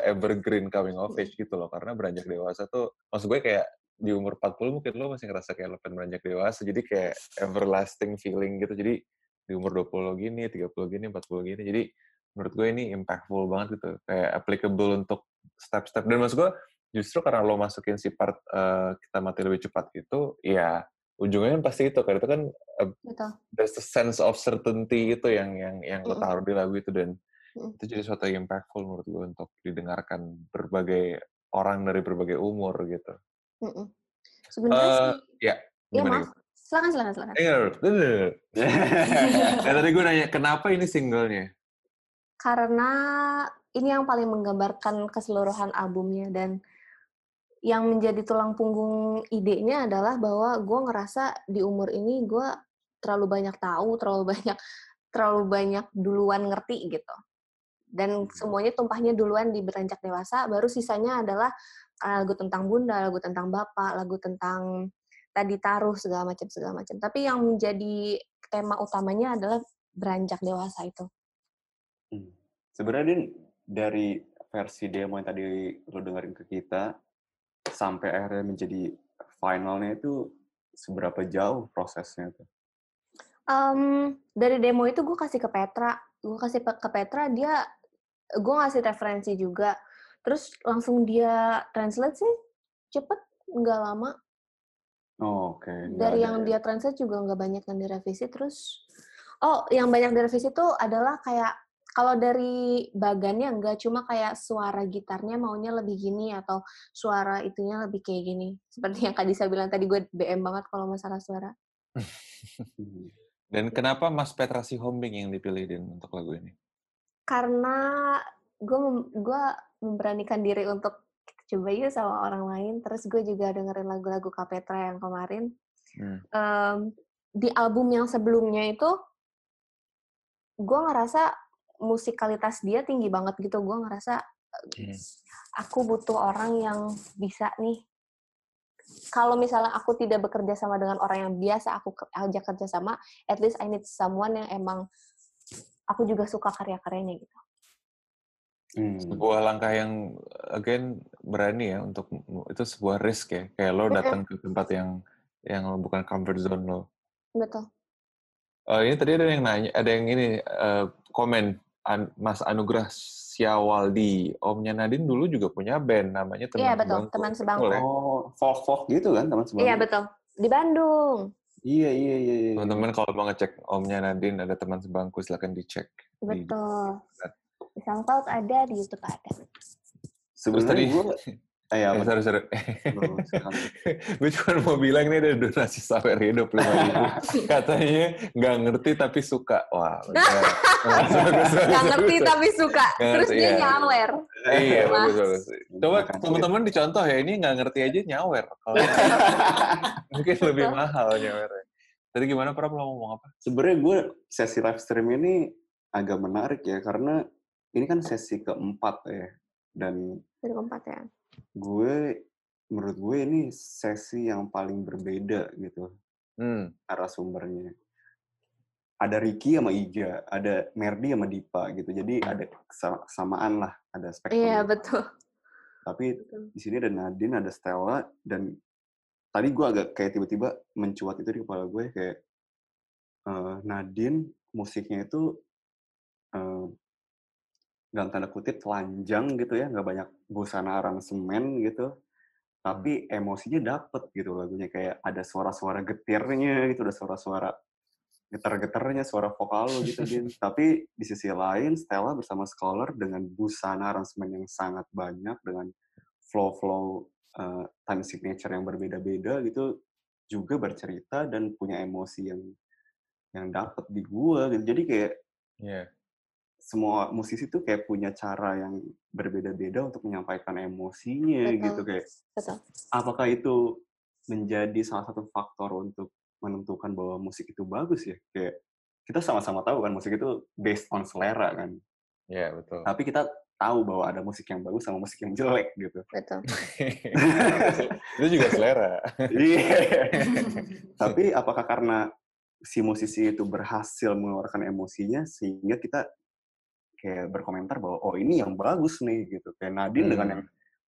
evergreen coming of age gitu loh karena beranjak dewasa tuh maksud gue kayak di umur 40 mungkin lo masih ngerasa kayak lo pengen beranjak dewasa jadi kayak everlasting feeling gitu jadi di umur 20 gini, 30 gini, 40 gini jadi menurut gue ini impactful banget gitu kayak applicable untuk step-step dan maksud gue justru karena lo masukin si part eh, kita mati lebih cepat gitu ya ujungnya kan pasti itu kan itu kan eh, Betul. there's a sense of certainty itu yang yang yang lo taruh di lagu itu dan Mm. itu jadi suatu yang impactful menurut gue untuk didengarkan berbagai orang dari berbagai umur gitu. Mm-mm. Sebenarnya Eh, sih, ya, ya gimana? maaf. Silakan, silakan, silakan. Eh, tadi gue nanya, kenapa ini singlenya? karena ini yang paling menggambarkan keseluruhan albumnya dan yang menjadi tulang punggung idenya adalah bahwa gue ngerasa di umur ini gue terlalu banyak tahu, terlalu banyak terlalu banyak duluan ngerti gitu. Dan semuanya tumpahnya duluan di beranjak dewasa, baru sisanya adalah uh, lagu tentang bunda, lagu tentang bapak, lagu tentang tadi taruh segala macam segala macam. Tapi yang menjadi tema utamanya adalah beranjak dewasa itu. Hmm. Sebenarnya Din, dari versi demo yang tadi lo dengerin ke kita sampai akhirnya menjadi finalnya itu seberapa jauh prosesnya tuh? Em, dari demo itu gue kasih ke Petra, gue kasih ke Petra dia, gue ngasih referensi juga, terus langsung dia translate sih cepet, nggak lama. Oh, Oke. nggak Dari ada yang ya. dia translate juga nggak banyak yang direvisi, terus oh yang banyak direvisi itu adalah kayak kalau dari bagannya nggak cuma kayak suara gitarnya maunya lebih gini atau suara itunya lebih kayak gini. Seperti yang Kak Disa bilang tadi gue BM banget kalau masalah suara. Dan kenapa Mas Petra Sihombing yang dipilih Din untuk lagu ini? karena gue gue memberanikan diri untuk coba yuk sama orang lain. Terus gue juga dengerin lagu-lagu Kapetra yang kemarin. Hmm. Em, di album yang sebelumnya itu gue ngerasa musikalitas dia tinggi banget gitu. Gue ngerasa Hmm. aku butuh orang yang bisa nih. Kalau misalnya aku tidak bekerja sama dengan orang yang biasa aku ajak kerja sama at least I need someone yang emang aku juga suka karya-karyanya gitu Hmm. Sebuah langkah yang again berani ya untuk itu sebuah risk ya. Kayak lo datang ke tempat yang yang bukan comfort zone lo. betul Eh, ini tadi ada yang nanya, ada yang ini eh, komen An- Mas Anugrah Siawaldi, Omnya Nadine dulu juga punya band namanya Teman Iya, betul, Sebangku. Teman Betul Sebangku. ya? Oh, folk-folk gitu kan teman sebangku? iya betul di Bandung Iya, iya, iya. iya. Teman-teman kalau mau ngecek Omnya Nadine ada teman sebangku silahkan dicek. Di- betul di SoundCloud ada di YouTube ada Sebenarnya gue, eh, ya, Eh, apa? sorry, sorry. Bro, silakan. gue cuma mau bilang nih ada donasi sawer hidup lima ribu. Katanya nggak ngerti tapi suka. Wah, nggak ngerti tapi suka terus dia iya. nyawer Iya, bagus, bagus. Coba teman-teman dicontoh ya, ini nggak ngerti aja nyawer. Kalau mungkin lebih mahal nyawernya. Tadi gimana, Pram? Lo ngomong apa? Sebenarnya gue sesi live stream ini agak menarik ya, karena ini kan sesi keempat ya. Dan dari keempat ya gue, menurut gue ini sesi yang paling berbeda gitu, Hmm, arah sumbernya. Ada Ricky sama Ija, ada Merdi sama Dipa gitu. Jadi ada kesama- kesamaan lah, ada spektrum. iya betul Tapi Betul. di sini ada Nadine, ada Stella, dan tadi gue agak kayak tiba-tiba mencuat itu di kepala gue kayak eh, Nadine musiknya itu eh, dalam tanda kutip telanjang gitu ya, nggak banyak busana aransemen gitu, tapi emosinya dapet gitu lagunya kayak ada suara-suara getirnya gitu, ada suara-suara getar-getarnya, suara vokal lo gitu Din. Tapi di sisi lain Stella bersama Scholar dengan busana aransemen yang sangat banyak dengan flow-flow eh, time signature yang berbeda-beda gitu juga bercerita dan punya emosi yang yang dapet di gua gitu. Jadi kayak iya. Semua musisi tuh kayak punya cara yang berbeda-beda untuk menyampaikan emosinya Betul. gitu kayak betul apakah itu menjadi salah satu faktor untuk menentukan bahwa musik itu bagus ya kayak kita sama-sama tahu kan musik itu based on selera kan Iya, betul. tapi kita tahu bahwa ada musik yang bagus sama musik yang jelek gitu betul itu juga selera. Iya. tapi apakah karena si musisi itu berhasil mengeluarkan emosinya sehingga kita kayak berkomentar bahwa oh ini yang bagus nih gitu kayak Nadine Hmm. dengan yang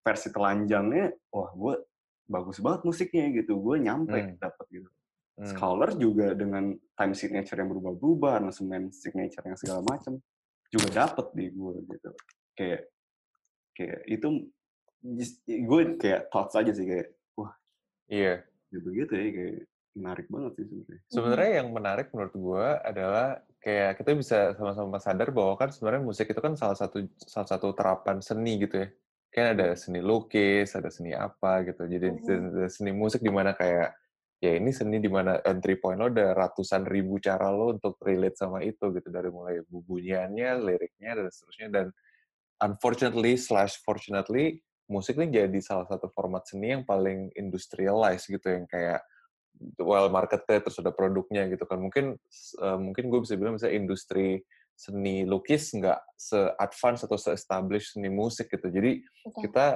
versi telanjangnya wah gue bagus banget musiknya gitu gue nyampe Hmm. dapet gitu Hmm. Scholar juga dengan time signature yang berubah-ubah, aransemen signature yang segala macam juga dapet di gue gitu. Kayak kayak itu gue kayak thoughts aja sih kayak wah Iya. gitu gitu ya kayak menarik banget sih sebenarnya. Sebenarnya yang menarik menurut gue adalah kayak kita bisa sama-sama sadar bahwa kan sebenarnya musik itu kan salah satu salah satu terapan seni gitu ya. Kan ada seni lukis, ada seni apa gitu. Jadi Mhm. ada seni musik di mana kayak ya ini seni di mana entry point lo ada ratusan ribu cara lo untuk relate sama itu gitu dari mulai bunyiannya, liriknya dan seterusnya dan unfortunately slash fortunately musik ini jadi salah satu format seni yang paling industrialized gitu yang kayak well marketnya terus ada produknya gitu kan. Mungkin eh, mungkin gue bisa bilang misalnya industri seni lukis nggak se-advance atau se-establish seni musik gitu. Jadi betul. kita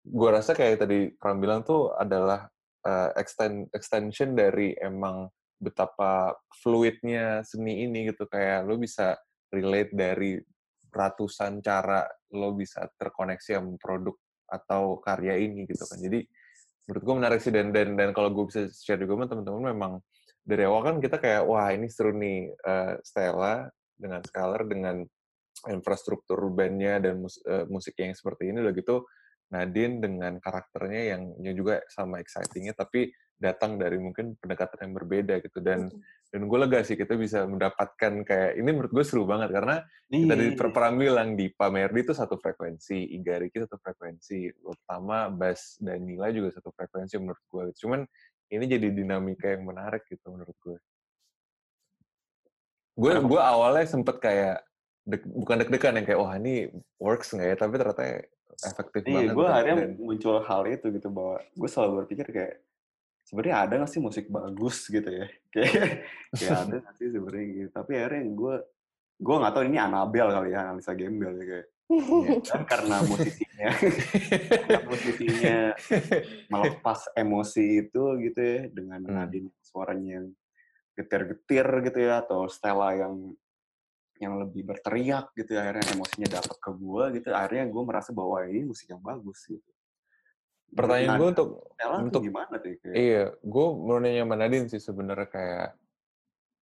gue rasa kayak tadi Pram bilang tuh adalah eh, extend extension dari emang betapa fluidnya seni ini gitu. Kayak lo bisa relate dari ratusan cara lo bisa terkoneksi sama produk atau karya ini gitu kan. Jadi menurut gue menarik sih dan dan dan kalau gue bisa share juga sama teman-teman memang dari awal kan kita kayak wah ini seru nih eh, Stella dengan Scalar dengan infrastruktur bandnya dan mus, eh, musiknya yang seperti ini udah gitu Nadine dengan karakternya yang juga sama excitingnya tapi datang dari mungkin pendekatan yang berbeda gitu dan dan gue lega sih kita bisa mendapatkan kayak ini menurut gue seru banget karena kita di per- pernah bilang di Pamerdi itu satu frekuensi, Iga Riki satu frekuensi, pertama Bas dan Nila juga satu frekuensi menurut gue. Cuman ini jadi dinamika yang menarik gitu menurut gue. Gue gue awalnya sempet kayak deg, bukan deg-degan yang kayak wah ini works nggak ya, tapi ternyata efektif Iya, banget. gue dan- akhirnya dan- muncul hal itu gitu bahwa gue selalu berpikir kayak sebenarnya ada nggak sih musik bagus gitu ya? Kayak kayak ada nggak sih sebenarnya gitu. Tapi akhirnya gue gue nggak tahu ini Anabel kali ya, analisa gembel ya kayak. Dan karena musisinya, karena musisinya melepas emosi itu gitu ya dengan Hmm. Nadine suaranya yang getir-getir gitu ya atau Stella yang yang lebih berteriak gitu ya, akhirnya emosinya dapat ke gue gitu akhirnya gue merasa bahwa ini musik yang bagus gitu Pertanyaan Nah, gue untuk untuk gimana tuh kayak Iya, gue mau nanya sama Nadine sih sebenarnya kayak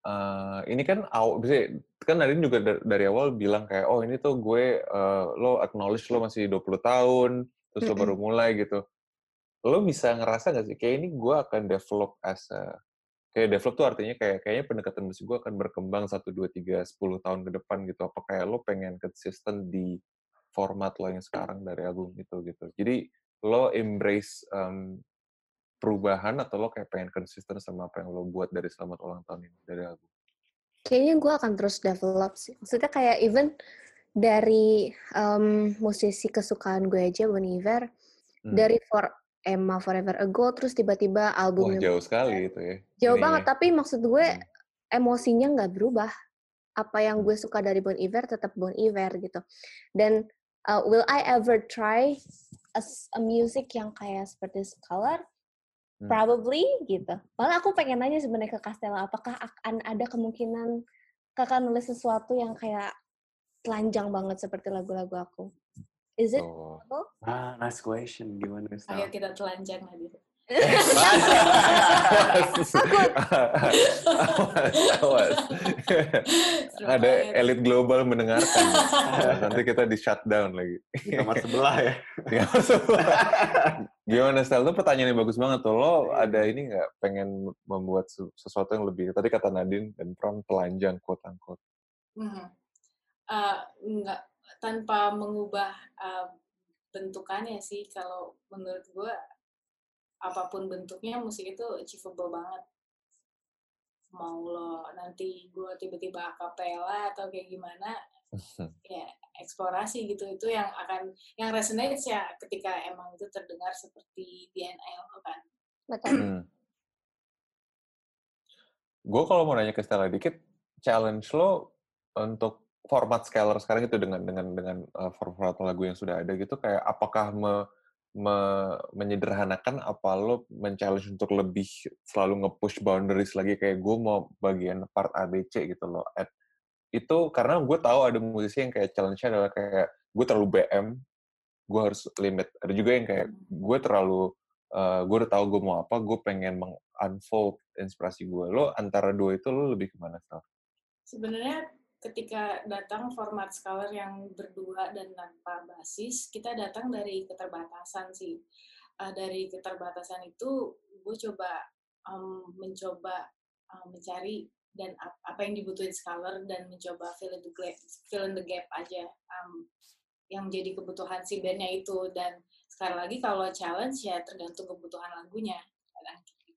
eh, ini kan aw, bisa kan Nadine juga da- dari awal bilang kayak oh ini tuh gue eh, lo acknowledge lo masih 20 tahun terus lo baru mulai gitu. Lo bisa ngerasa gak sih kayak ini gue akan develop as a kayak develop tuh artinya kayak kayaknya pendekatan musik gue akan berkembang 1 2 3 10 tahun ke depan gitu. Apa kayak lo pengen konsisten di format lo yang sekarang dari album itu gitu. Jadi lo embrace em, perubahan atau lo kayak pengen konsisten sama apa yang lo buat dari selamat ulang tahun ini dari album? Kayaknya gue akan terus develop sih. Maksudnya kayak even dari em, musisi kesukaan gue aja, Bon Iver, Hmm. dari For Emma Forever Ago, terus tiba-tiba Wah albumnya jauh sekali itu ya. jauh ininya. banget. Tapi maksud gue Hmm. emosinya nggak berubah. Apa yang gue suka dari Bon Iver tetap Bon Iver gitu. Dan uh, will I ever try a, a music yang kayak seperti Scholar? Hmm. Probably gitu. Malah aku pengen nanya sebenarnya ke Castella, apakah akan ada kemungkinan kakak nulis sesuatu yang kayak telanjang banget seperti lagu-lagu aku? Is it Oh. possible? ah nice question gimana Ayo kita telanjang Nadir. Awas, awas. Ada elit global mendengarkan. Nanti kita di shutdown lagi. di kamar sebelah ya Gimana Stel? Itu pertanyaan yang bagus banget tuh. Lo ada ini nggak pengen membuat su- sesuatu yang lebih, tadi kata Nadine dan Pram telanjang, quote unquote. Mhm. Eh, nggak tanpa mengubah eh, bentukannya sih kalau menurut gue apa pun bentuknya musik itu achievable banget mau lo nanti gue tiba-tiba akapela atau kayak gimana ya eksplorasi gitu itu yang akan yang resonate ya ketika emang itu terdengar seperti DNA lo kan Betul. Hmm. Gue kalau mau nanya ke Stella dikit, challenge lo untuk format scalar sekarang itu dengan dengan dengan uh, format lagu yang sudah ada gitu kayak apakah me, me- menyederhanakan apa lo men-challenge untuk lebih selalu nge-push boundaries lagi kayak gue mau bagian part ABC gitu loh. At, itu karena gue tahu ada musisi yang kayak challenge-nya adalah kayak gue terlalu BM, gue harus limit. Ada juga yang kayak gue terlalu uh, gue udah tahu gue mau apa, gue pengen meng-unfold inspirasi gue. Lo antara dua itu lo lebih ke mana, Sal? sebenarnya ketika datang format scholar yang berdua dan tanpa basis, kita datang dari keterbatasan sih. Uh, dari keterbatasan itu, gue coba um, mencoba um, mencari dan ap- apa yang dibutuhin scholar dan mencoba fill in the gap, fill in the gap aja um, yang menjadi kebutuhan si bandnya itu dan sekali lagi kalau challenge ya tergantung kebutuhan lagunya. Kadang gitu.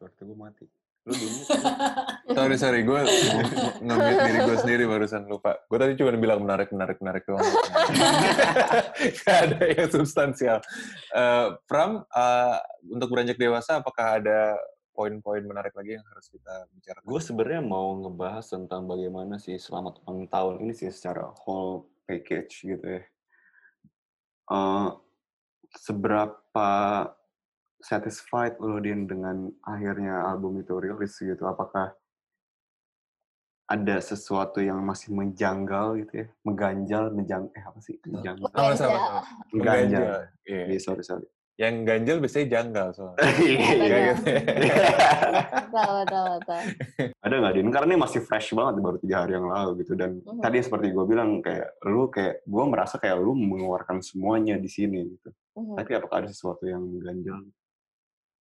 Suara gue mati lu dulu Sorry, sorry. Gue nge-mute diri gue sendiri barusan lupa. Gue tadi cuma bilang menarik, menarik, menarik doang. Gak ada yang substansial. Eh, Pram, eh, untuk beranjak dewasa, apakah ada poin-poin menarik lagi yang harus kita bicarakan? gue sebenarnya mau ngebahas tentang bagaimana sih selamat ulang tahun ini sih secara whole package gitu ya. Eh, seberapa satisfied lo Din dengan akhirnya album itu rilis gitu? Apakah ada sesuatu yang masih menjanggal gitu ya, mengganjal, menjang, eh apa sih? Menjanggal. Sama sama. Mengganjal. sama. Mengganjal. Iya. Iya, sorry, sorry. Yang ganjel biasanya janggal soalnya. Iya, iya. gitu. Betul, betul, betul. Ada nggak, Din? Karena ini masih fresh banget, baru tiga hari yang lalu gitu. Dan Mhm. tadi seperti gue bilang, kayak lu kayak, gue merasa kayak lu mengeluarkan semuanya di sini gitu. Mhm. Tapi apakah ada sesuatu yang mengganjal?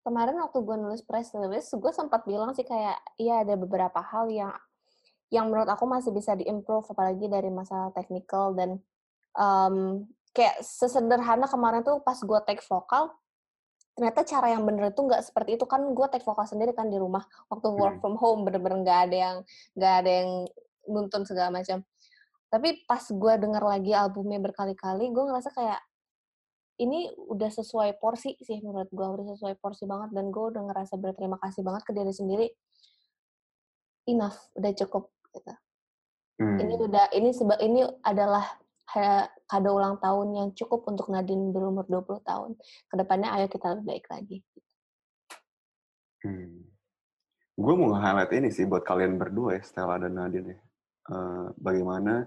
Kemarin waktu gue nulis press release, gue sempat bilang sih kayak, iya ada beberapa hal yang yang menurut aku masih bisa diimprove, apalagi dari masalah technical dan em, kayak sesederhana kemarin tuh pas gue take vokal, ternyata cara yang bener itu nggak seperti itu kan gue take vokal sendiri kan di rumah waktu work Hmm. from home bener-bener nggak ada yang nggak ada yang nuntun segala macam tapi pas gue denger lagi albumnya berkali-kali gue ngerasa kayak ini udah sesuai porsi sih menurut gue udah sesuai porsi banget dan gue udah ngerasa berterima kasih banget ke diri sendiri enough udah cukup gitu ini Hmm. udah ini seba, ini adalah kado ulang tahun yang cukup untuk Nadine berumur 20 tahun. Ke depannya ayo kita lebih baik lagi. Hmm. Gue mau nge-highlight ini sih buat kalian berdua ya, Stella dan Nadine ya. Eh, bagaimana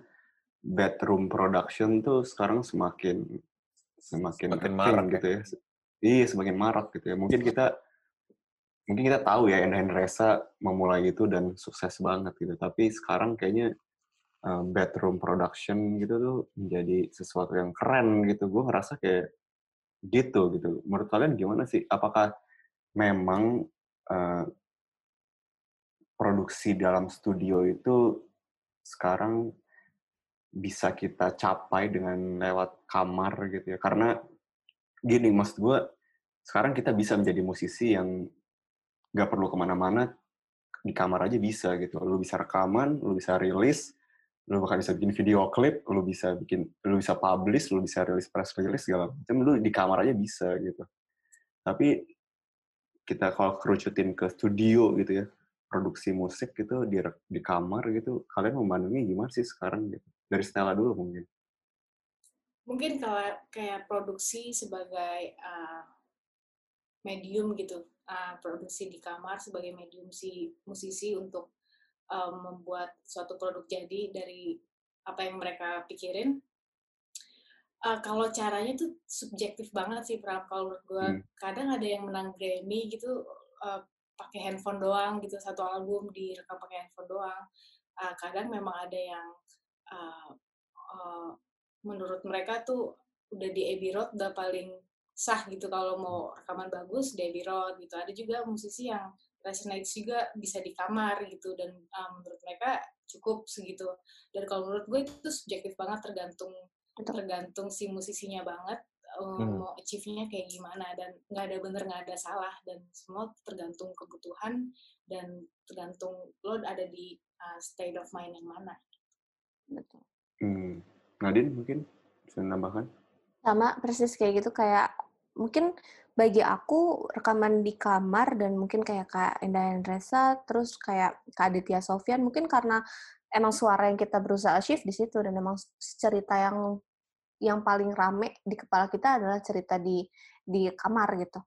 bedroom production tuh sekarang semakin semakin Semakin marak thing ya. gitu ya. Iya, semakin marak gitu ya. Mungkin kita mungkin kita tahu ya Endah Resa memulai itu dan sukses banget gitu. Tapi sekarang kayaknya bedroom production gitu tuh menjadi sesuatu yang keren gitu. Gue ngerasa kayak gitu gitu. Menurut kalian gimana sih? Apakah memang eh, produksi dalam studio itu sekarang bisa kita capai dengan lewat kamar gitu ya. Karena gini maksud gue sekarang kita bisa menjadi musisi yang nggak perlu ke mana-mana di kamar aja bisa gitu. Lu bisa rekaman lu bisa rilis lu bahkan bisa bikin video klip lu bisa bikin lu bisa publish lu bisa rilis press release segala macam lu di kamar aja bisa gitu. Tapi kita kalau kerucutin ke studio gitu ya produksi musik gitu di di kamar gitu kalian memandangnya gimana sih sekarang gitu dari Stella dulu mungkin. Mungkin kalau kayak produksi sebagai uh, medium gitu uh, produksi di kamar sebagai medium si musisi untuk um, membuat suatu produk jadi dari apa yang mereka pikirin. Uh, kalau caranya tuh subjektif banget sih Pram kalau menurut gue Hmm. kadang ada yang menang Grammy gitu uh, pakai handphone doang gitu satu album direkam pakai handphone doang. Uh, kadang memang ada yang uh, uh, menurut mereka tuh udah di Abbey Road udah paling sah gitu kalau mau rekaman bagus di Abbey Road gitu. Ada juga musisi yang resonates juga bisa di kamar gitu dan uh, menurut mereka cukup segitu. Dan kalau menurut gue itu subjektif banget tergantung tergantung si musisinya banget uh, Hmm. mau achieve-nya kayak gimana. Dan nggak ada bener nggak ada salah. Dan semua tergantung kebutuhan dan tergantung lo ada di uh, state of mind yang mana Betul. hmm. Nadine mungkin bisa menambahkan Sama persis kayak gitu kayak mungkin bagi aku rekaman di kamar dan mungkin kayak Kak Endah Resa terus kayak Kak Aditya Sofyan mungkin karena emang suara yang kita berusaha shift di situ dan emang cerita yang yang paling rame di kepala kita adalah cerita di di kamar gitu.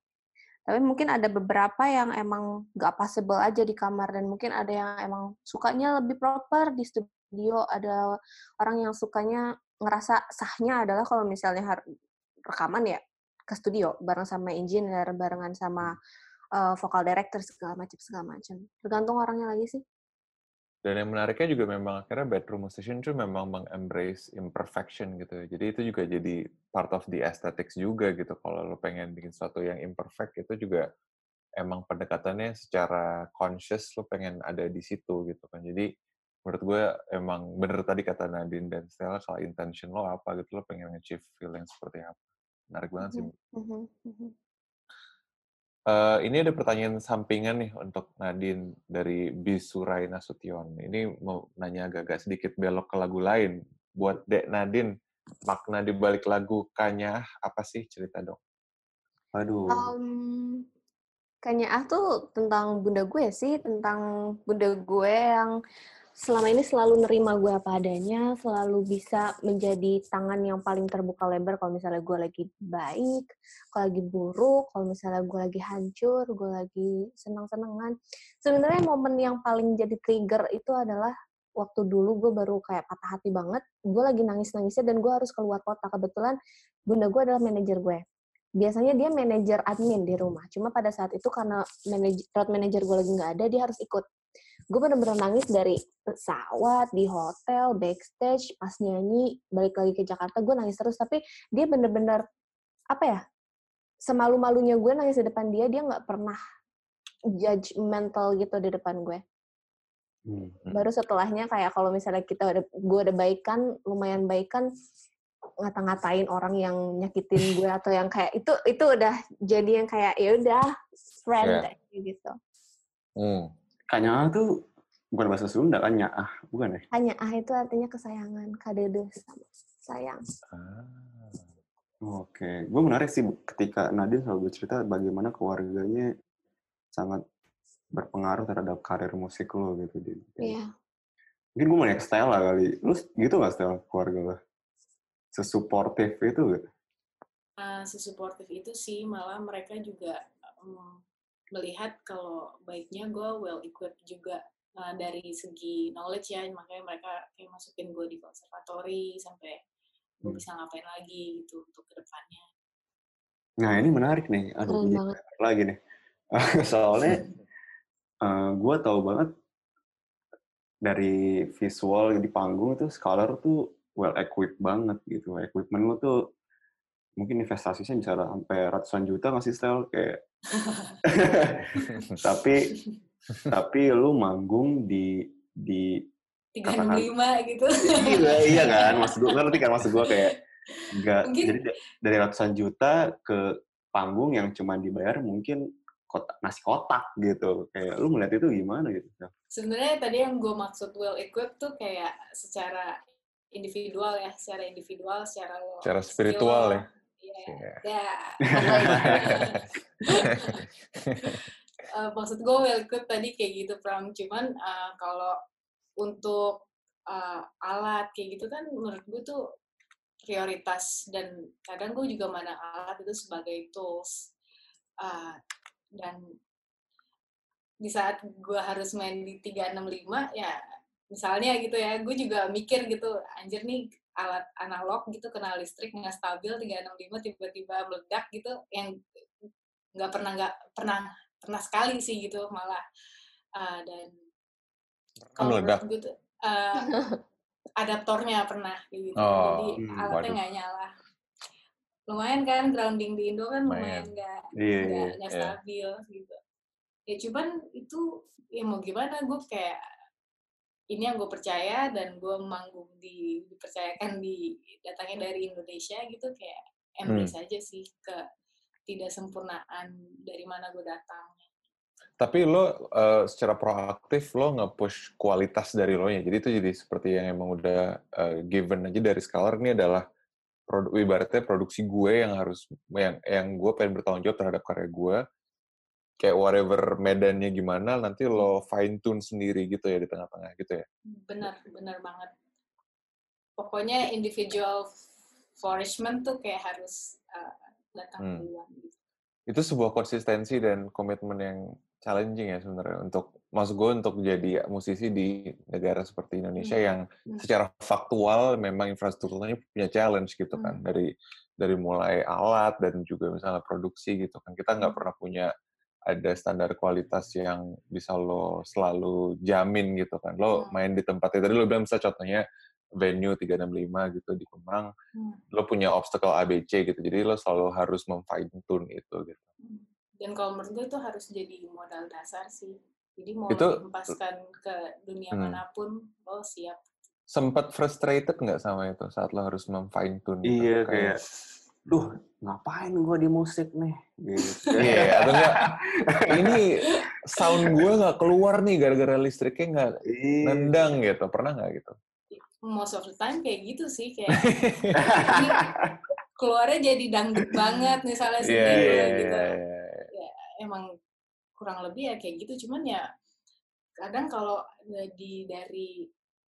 Tapi mungkin ada beberapa yang emang gak possible aja di kamar dan mungkin ada yang emang sukanya lebih proper di studio. Ada orang yang sukanya ngerasa sahnya adalah kalau misalnya rekaman ya ke studio bareng sama engineer, barengan sama uh, vocal director segala macam segala macam. Tergantung orangnya lagi sih. Dan yang menariknya juga memang akhirnya bedroom musician tuh memang meng-embrace imperfection gitu. ya. Jadi itu juga jadi part of the aesthetics juga gitu. Kalau lo pengen bikin sesuatu yang imperfect itu juga emang pendekatannya secara conscious lo pengen ada di situ gitu kan. Jadi menurut gue emang bener tadi kata Nadine dan Stella kalau intention lo apa gitu lo pengen achieve feel yang seperti apa. Menarik banget sih. Eh, ini ada pertanyaan sampingan nih untuk Nadine dari Bisurai Nasution. Ini mau nanya agak-agak sedikit belok ke lagu lain. Buat Dek Nadine, makna di balik lagu Kanya apa sih cerita dong? aduh Um, kayaknya ah tuh tentang bunda gue sih, tentang bunda gue yang selama ini selalu nerima gue apa adanya, selalu bisa menjadi tangan yang paling terbuka lebar kalau misalnya gue lagi baik, kalau lagi buruk, kalau misalnya gue lagi hancur, gue lagi senang-senangan. Sebenarnya momen yang paling jadi trigger itu adalah waktu dulu gue baru kayak patah hati banget gue lagi nangis nangisnya dan gue harus keluar kota. Kebetulan bunda gue adalah manajer gue. Biasanya dia manajer admin di rumah cuma pada saat itu karena manajer road manager gue lagi nggak ada dia harus ikut gue bener-bener nangis dari pesawat di hotel backstage pas nyanyi balik lagi ke Jakarta gue nangis terus tapi dia bener-bener apa ya semalu-malunya gue nangis di depan dia dia nggak pernah judgmental gitu di depan gue Hmm. baru setelahnya kayak kalau misalnya kita udah gue udah baikan lumayan baikan ngata-ngatain orang yang nyakitin gue atau yang kayak itu itu udah jadi yang kayak ya udah friend kayak gitu Hmm. Kanya tuh bukan bahasa Sunda kan nyaah, bukan ya? hanya ah itu artinya kesayangan kadede sama sayang Ah. Oke, gue menarik sih ketika Nadine selalu bercerita bagaimana keluarganya sangat berpengaruh terhadap karir musik lo gitu. Din. iya Mungkin gue mau nanya ke Stella kali. Lu gitu gak Stella keluarga lo? Sesuportif itu gak? uh, sesuportif itu sih malah mereka juga um, melihat kalau baiknya gue well equipped juga uh, dari segi knowledge ya makanya mereka kayak masukin gue di konservatori sampai gue Hmm. bisa ngapain lagi gitu untuk ke depannya Nah ini menarik nih. Aduh, banget. lagi nih. Soalnya gue tahu banget dari visual di panggung itu Scholar tuh well equipped banget gitu. Equipment lo tuh mungkin investasinya bisa sampai ratusan juta nggak sih Stel? Kayak tapi tapi lu manggung di di tiga Katakan- lima gitu iya, iya kan maksud gue ngerti kan maksud gue kayak nggak jadi da- dari ratusan juta ke panggung yang cuma dibayar mungkin kotak nasi kotak gitu kayak lu melihat itu gimana gitu sebenarnya tadi yang gue maksud well equipped tuh kayak secara individual ya secara individual secara lo Secara skill spiritual lo. ya. Iya. Iya. Ya. Eh, maksud gue well tadi kayak gitu Pram cuman eh, kalau untuk eh, alat kayak gitu kan menurut gue tuh prioritas dan kadang gue juga mana alat itu sebagai tools Eh, dan di saat gue harus main di 365 ya misalnya gitu ya gue juga mikir gitu anjir nih alat analog gitu kena listrik nggak stabil 365 tiba-tiba meledak gitu yang nggak pernah nggak pernah pernah sekali sih gitu malah Uh, dan kalau meledak? tuh uh, adaptornya pernah gitu Oh, jadi hmm, alatnya nggak nyala lumayan kan grounding di Indo kan Lumayan. nggak nggak iya nggak iya. stabil gitu ya cuman itu ya mau gimana gue kayak ini yang gue percaya dan gue manggung di dipercayakan di datangnya dari Indonesia gitu kayak embrace aja sih ke tidak sempurnaan dari mana gue datang Tapi lo eh, secara proaktif lo nge-push kualitas dari lo nya. Jadi itu jadi seperti yang emang udah eh, given aja dari Scholar ini adalah produk ibaratnya produksi gue yang harus yang yang gue pengen bertanggung jawab terhadap karya gue. Kayak whatever medannya gimana nanti lo fine tune sendiri gitu ya di tengah-tengah gitu ya. benar benar banget pokoknya individual flourishment tuh kayak harus uh, datang Hmm. duluan gitu. Itu sebuah konsistensi dan komitmen yang challenging ya sebenarnya untuk maksud gue untuk jadi musisi di negara seperti Indonesia Hmm. yang Hmm. secara faktual memang infrastrukturnya punya challenge gitu kan Hmm. dari dari mulai alat dan juga misalnya produksi gitu kan kita nggak Hmm. pernah punya ada standar kualitas yang bisa lo selalu jamin gitu kan lo Hmm. main di tempatnya tadi lo bilang misalnya contohnya venue 365 gitu di Kemang Hmm. lo punya obstacle ABC gitu jadi lo selalu harus memfine tune itu gitu Hmm. Dan kalau menurut gue itu harus jadi modal dasar sih. Jadi mau Itu- lo hempaskan ke dunia Hmm. mana pun, lo siap. sempat frustrated nggak sama itu saat lo harus memfine tune gitu? iya kayak duh ngapain gue di musik nih gitu Iya, atau enggak, ini sound gue nggak keluar nih gara-gara listriknya nggak Iya. nendang gitu. Pernah nggak gitu? Most of the time kayak gitu sih. Kayak ini keluarnya jadi dangdut banget misalnya Iya, sendiri iya, gitu. iya, iya. Emang kurang lebih ya kayak gitu. Cuman ya kadang kalau di dari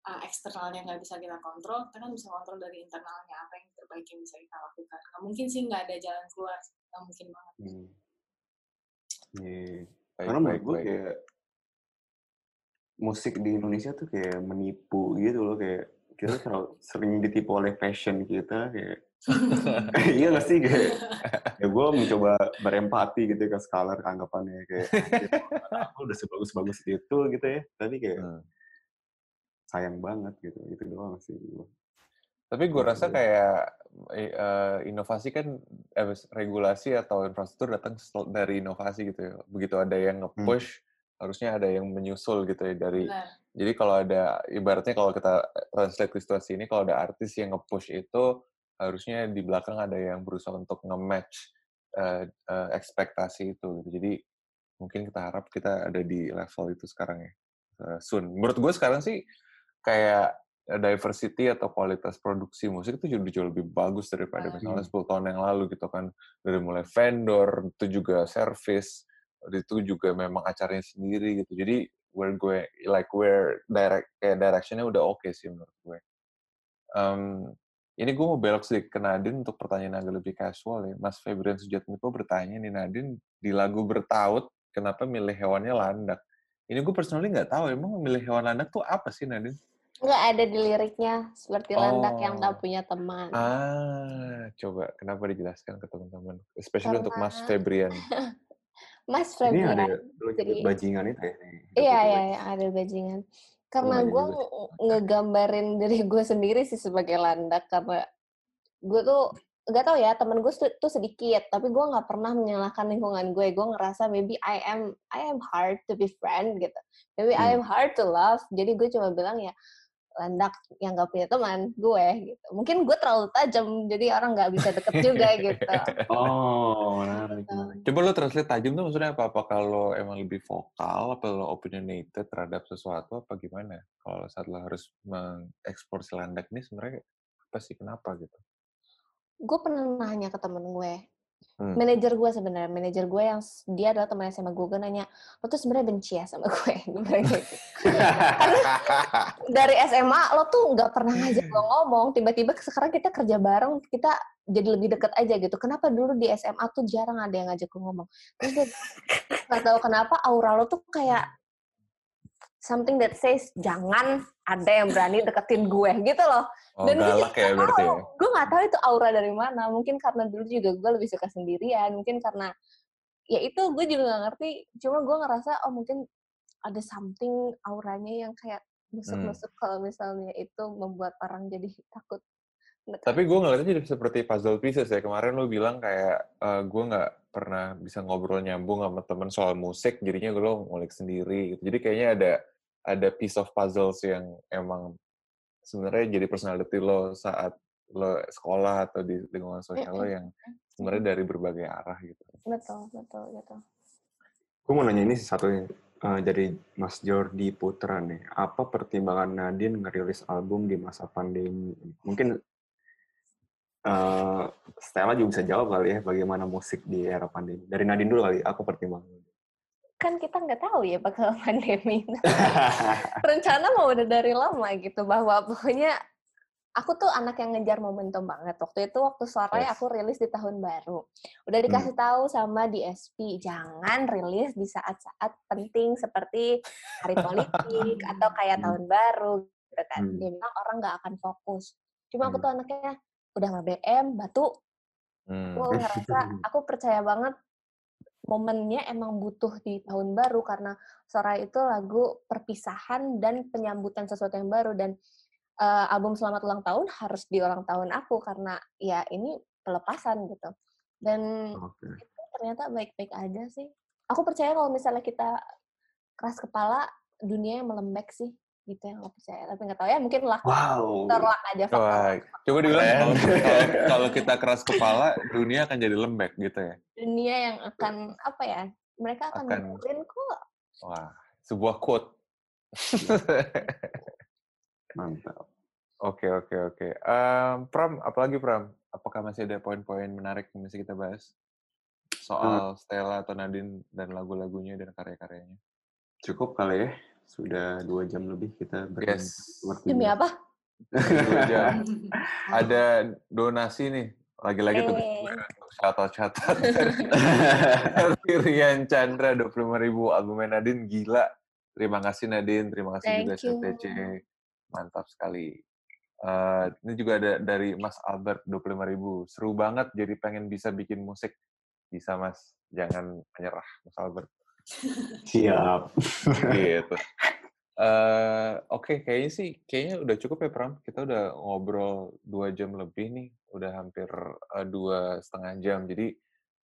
uh, eksternalnya nggak bisa kita kontrol, kita kan bisa kontrol dari internalnya apa yang terbaik yang bisa kita lakukan. Nggak mungkin sih nggak ada jalan keluar, nggak mungkin banget. Hmm. Iya. Baik, Karena menurut gue baik. kayak musik di Indonesia tuh kayak menipu gitu loh kayak kita terlalu sering ditipu oleh fashion kita kayak iya gak sih kayak ya gue mencoba berempati gitu ke scholar anggapannya kayak aku udah sebagus-bagus itu gitu ya tapi kayak Hmm. Sayang banget gitu itu doang sih. Tapi gue Iya, rasa kayak eh, eh, inovasi kan eh, regulasi atau infrastruktur datang dari inovasi gitu ya. Begitu ada yang nge-push, harusnya ada yang menyusul gitu ya dari. Benar. Jadi kalau ada ibaratnya kalau kita translate ke situasi ini, kalau ada artis yang nge-push itu harusnya di belakang ada yang berusaha untuk nge-match eh, eh, ekspektasi itu. Gitu. Jadi mungkin kita harap kita ada di level itu sekarang ya. eh, soon. Menurut gue sekarang sih kayak diversity atau kualitas produksi musik itu jauh, lebih bagus daripada Ah. misalnya 10 tahun yang lalu gitu kan. Dari mulai vendor itu juga service itu juga memang acaranya sendiri gitu. Jadi where gue like where direct kayak directionnya udah oke sih menurut gue. Em, ini gue mau belok sedikit ke Nadine untuk pertanyaan agak lebih casual ya. Mas Febrian Sujatmiko bertanya nih Nadine di lagu bertaut kenapa milih hewannya landak? Ini gue personally nggak tahu emang milih hewan landak tuh apa sih Nadine Nggak ada di liriknya seperti landak yang Oh. tak punya teman. Ah, coba kenapa dijelaskan ke teman-teman, especially untuk Mas Febrian. Mas ini ada Febrian. lu nyebut Jadi- bajingan itu ya Iya, iya, iya, ada bajingan. Karena gue ngegambarin diri gue sendiri sih sebagai landak karena gue tuh gak tau ya temen gue tuh, tuh sedikit tapi gue nggak pernah menyalahkan lingkungan gue gue ngerasa maybe I am I am hard to be friend gitu maybe I am Hmm. hard to love jadi gue cuma bilang ya landak yang gak punya teman gue gitu mungkin gue terlalu tajam jadi orang nggak bisa deket juga gitu oh menarik menarik Coba lo translate tajam tuh maksudnya apa? Apa kalau emang lebih vokal, apa lo opinionated terhadap sesuatu, apa gimana? Kalau saat lo harus mengeksplor si landak ini sebenarnya apa sih, kenapa gitu? gue pernah nanya ke temen gue Hmm. manajer gue sebenarnya manajer gue yang dia adalah teman SMA gue gue nanya lo tuh sebenarnya benci ya sama gue bilang gitu. dari SMA lo tuh nggak pernah ngajak gue ngomong. Tiba-tiba sekarang kita kerja bareng kita jadi lebih deket aja gitu. Kenapa dulu di SMA tuh jarang ada yang ngajak gue ngomong? Terus dia nggak tahu kenapa aura lo tuh kayak something that says jangan ada yang berani deketin gue gitu loh Oh, Dan gue galak ya berarti ya? gue nggak tahu itu aura dari mana mungkin karena dulu juga gue lebih suka sendirian mungkin karena ya itu gue juga nggak ngerti cuma gue ngerasa oh mungkin ada something auranya yang kayak nusuk-nusuk kalau misalnya itu membuat orang jadi takut. Tapi gue ngeliatnya jadi seperti puzzle pieces ya. Kemarin lo bilang kayak eh, gue nggak pernah bisa ngobrol nyambung sama temen soal musik, jadinya gue lo ngulik sendiri. Gitu. Jadi kayaknya ada ada piece of puzzles yang emang sebenarnya jadi personality lo saat lo sekolah atau di lingkungan sosial lo yang sebenarnya dari berbagai arah gitu. betul betul betul gue mau nanya ini satu eh, dari Mas Jordi Putra nih apa pertimbangan Nadine ngerilis album di masa pandemi? Mungkin eh Stella juga bisa jawab kali ya bagaimana musik di era pandemi. Dari Nadine dulu kali aku pertimbangan kan kita nggak tahu ya bakal pandemi rencana mau udah dari lama gitu bahwa pokoknya aku tuh anak yang ngejar momentum banget waktu itu waktu suara Yes. aku rilis di tahun baru udah dikasih tahu sama DSP jangan rilis di saat-saat penting seperti hari politik atau kayak Hmm. tahun baru gitu kan Hmm. dia bilang orang nggak akan fokus cuma aku Hmm. tuh anaknya udah BM batu Hmm. aku ngerasa aku percaya banget momennya emang butuh di tahun baru karena Sorai itu lagu perpisahan dan penyambutan sesuatu yang baru. Dan eh, album Selamat Ulang Tahun harus di ulang tahun aku karena ya ini pelepasan gitu. Dan Oke. itu ternyata baik-baik aja sih. Aku percaya kalau misalnya kita keras kepala dunia yang melembek sih gitu yang aku percaya tapi nggak tahu ya mungkin luck wow terluck aja faktor coba diulang kalau, kalau, kalau kita keras kepala, dunia akan jadi lembek gitu ya. dunia yang akan apa ya mereka akan Akan. dengerin kok Wah, sebuah quote. mantap Oke, oke, oke. Em, Pram, apalagi Pram? Apakah masih ada poin-poin menarik yang masih kita bahas? Soal Stella atau Nadine dan lagu-lagunya dan karya-karyanya. cukup kali ya sudah dua jam lebih kita berbincang Yes. demi apa Dua jam. Ada donasi nih. Lagi-lagi tuh Eh. untuk catat-catat dari, Rian Chandra 25 ribu album Nadine gila Terima kasih Nadine, terima kasih juga Thank you. CTC. Mantap sekali. Eh, ini juga ada dari Mas Albert 25.000. Seru banget jadi pengen bisa bikin musik. Bisa Mas, jangan menyerah Mas Albert. Siap. gitu. Eh, Oke, kayaknya sih, kayaknya udah cukup ya Pram. Kita udah ngobrol dua jam lebih nih, udah hampir eh, dua setengah jam. Jadi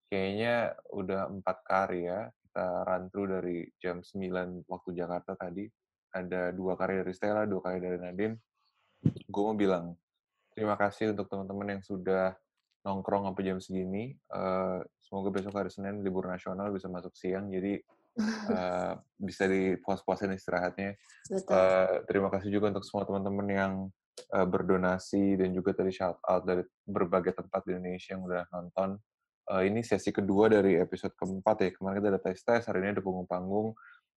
kayaknya udah empat karya. Kita run through dari jam 9 waktu Jakarta tadi. Ada dua karya dari Stella, dua karya dari Nadine. Gue mau bilang terima kasih untuk teman-teman yang sudah nongkrong sampai jam segini. Eh, semoga besok hari Senin libur nasional bisa masuk siang, jadi eh, bisa dipuas-puasin istirahatnya. Betul. Eh, terima kasih juga untuk semua teman-teman yang eh, berdonasi dan juga tadi shout out dari berbagai tempat di Indonesia yang udah nonton. Eh, ini sesi kedua dari episode keempat ya. Kemarin kita ada tes-tes, hari ini ada panggung-panggung.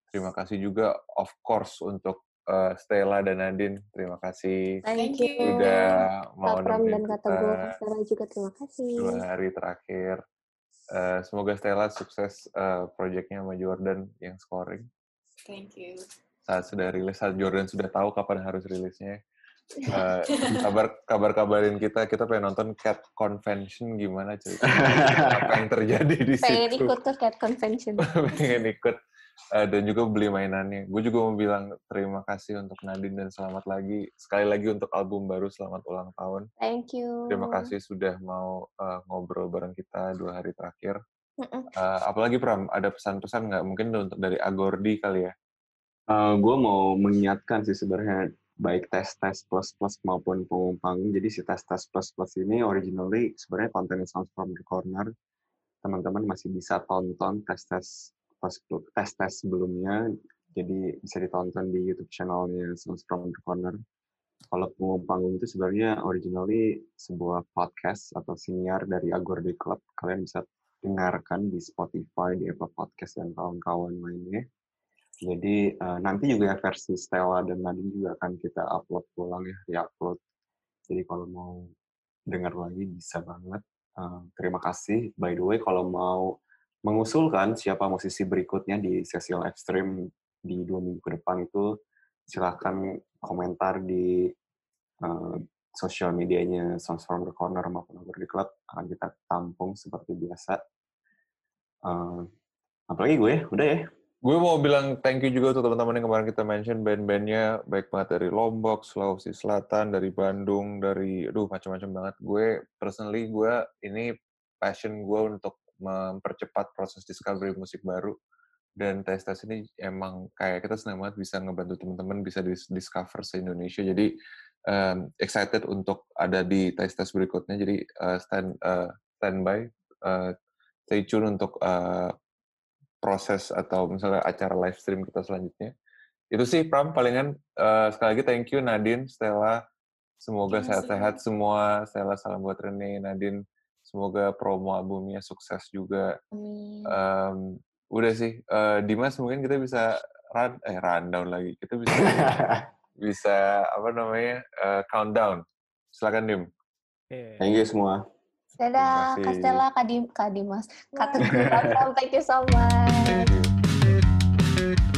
Terima kasih juga of course untuk eh, Stella dan Nadine. Terima kasih Thank you. udah mau dan kata gue Kastara juga terima kasih. dua hari terakhir. Eh, semoga Stella sukses eh, proyeknya sama Jordan yang scoring. Thank you. Saat sudah rilis, saat Jordan sudah tahu kapan harus rilisnya. Eh, kabar kabar kabarin kita kita pengen nonton cat convention gimana cerita apa yang terjadi di Pengen situ ikut ke Cat Convention. pengen ikut Eh, dan juga beli mainannya gue juga mau bilang terima kasih untuk Nadine dan selamat lagi sekali lagi untuk album baru selamat ulang tahun Thank you. terima kasih sudah mau eh, ngobrol bareng kita dua hari terakhir. Eh, apalagi Pram ada pesan-pesan nggak mungkin untuk dari Agordi kali ya gue mau mengingatkan sih sebenarnya baik tes tes plus plus maupun panggung panggung. Jadi si tes tes plus plus ini originally sebenarnya kontennya Sounds from the Corner. Teman-teman masih bisa tonton tes tes plus tes tes sebelumnya. Jadi bisa ditonton di YouTube channelnya Sounds from the Corner. Kalau panggung panggung itu sebenarnya originally sebuah podcast atau siniar dari Agordi Club. Kalian bisa dengarkan di Spotify, di Apple Podcast dan kawan-kawan lainnya. Jadi eh, nanti juga versi Stella dan Nadine juga akan kita upload ulang ya, di-upload. Jadi kalau mau dengar lagi bisa banget. Eh, terima kasih. By the way, kalau mau mengusulkan siapa musisi berikutnya di sesi live stream di dua minggu ke depan itu silahkan komentar di eh, sosial medianya Songs from the Corner maupun Over the Club akan kita tampung seperti biasa. Eh, apalagi gue, udah ya. Gue mau bilang thank you juga untuk teman-teman yang kemarin kita mention band-bandnya baik banget dari Lombok, Sulawesi Selatan, dari Bandung, dari aduh macam-macam banget. Gue personally gue ini passion gue untuk mempercepat proses discovery musik baru dan tes-tes ini emang kayak kita senang banget bisa ngebantu teman-teman bisa dis- discover se Indonesia. Jadi um, excited untuk ada di tes-tes berikutnya. Jadi uh, stand uh, standby, uh, stay tune untuk uh, proses atau misalnya acara live stream kita selanjutnya. Itu sih Pram palingan eh, sekali lagi thank you Nadine, Stella. Semoga kasih. sehat-sehat semua. Stella salam buat Rene, Nadine. Semoga promo albumnya sukses juga. Amin. Em, udah sih, eh, Dimas mungkin kita bisa run, eh rundown lagi. Kita bisa bisa apa namanya eh, countdown. Silakan Dim. Thank you semua. Dadah, kasih. Kak Stella, Kak, Dim, Kak Dimas, Kak Teguh, thank you so much. Thank you.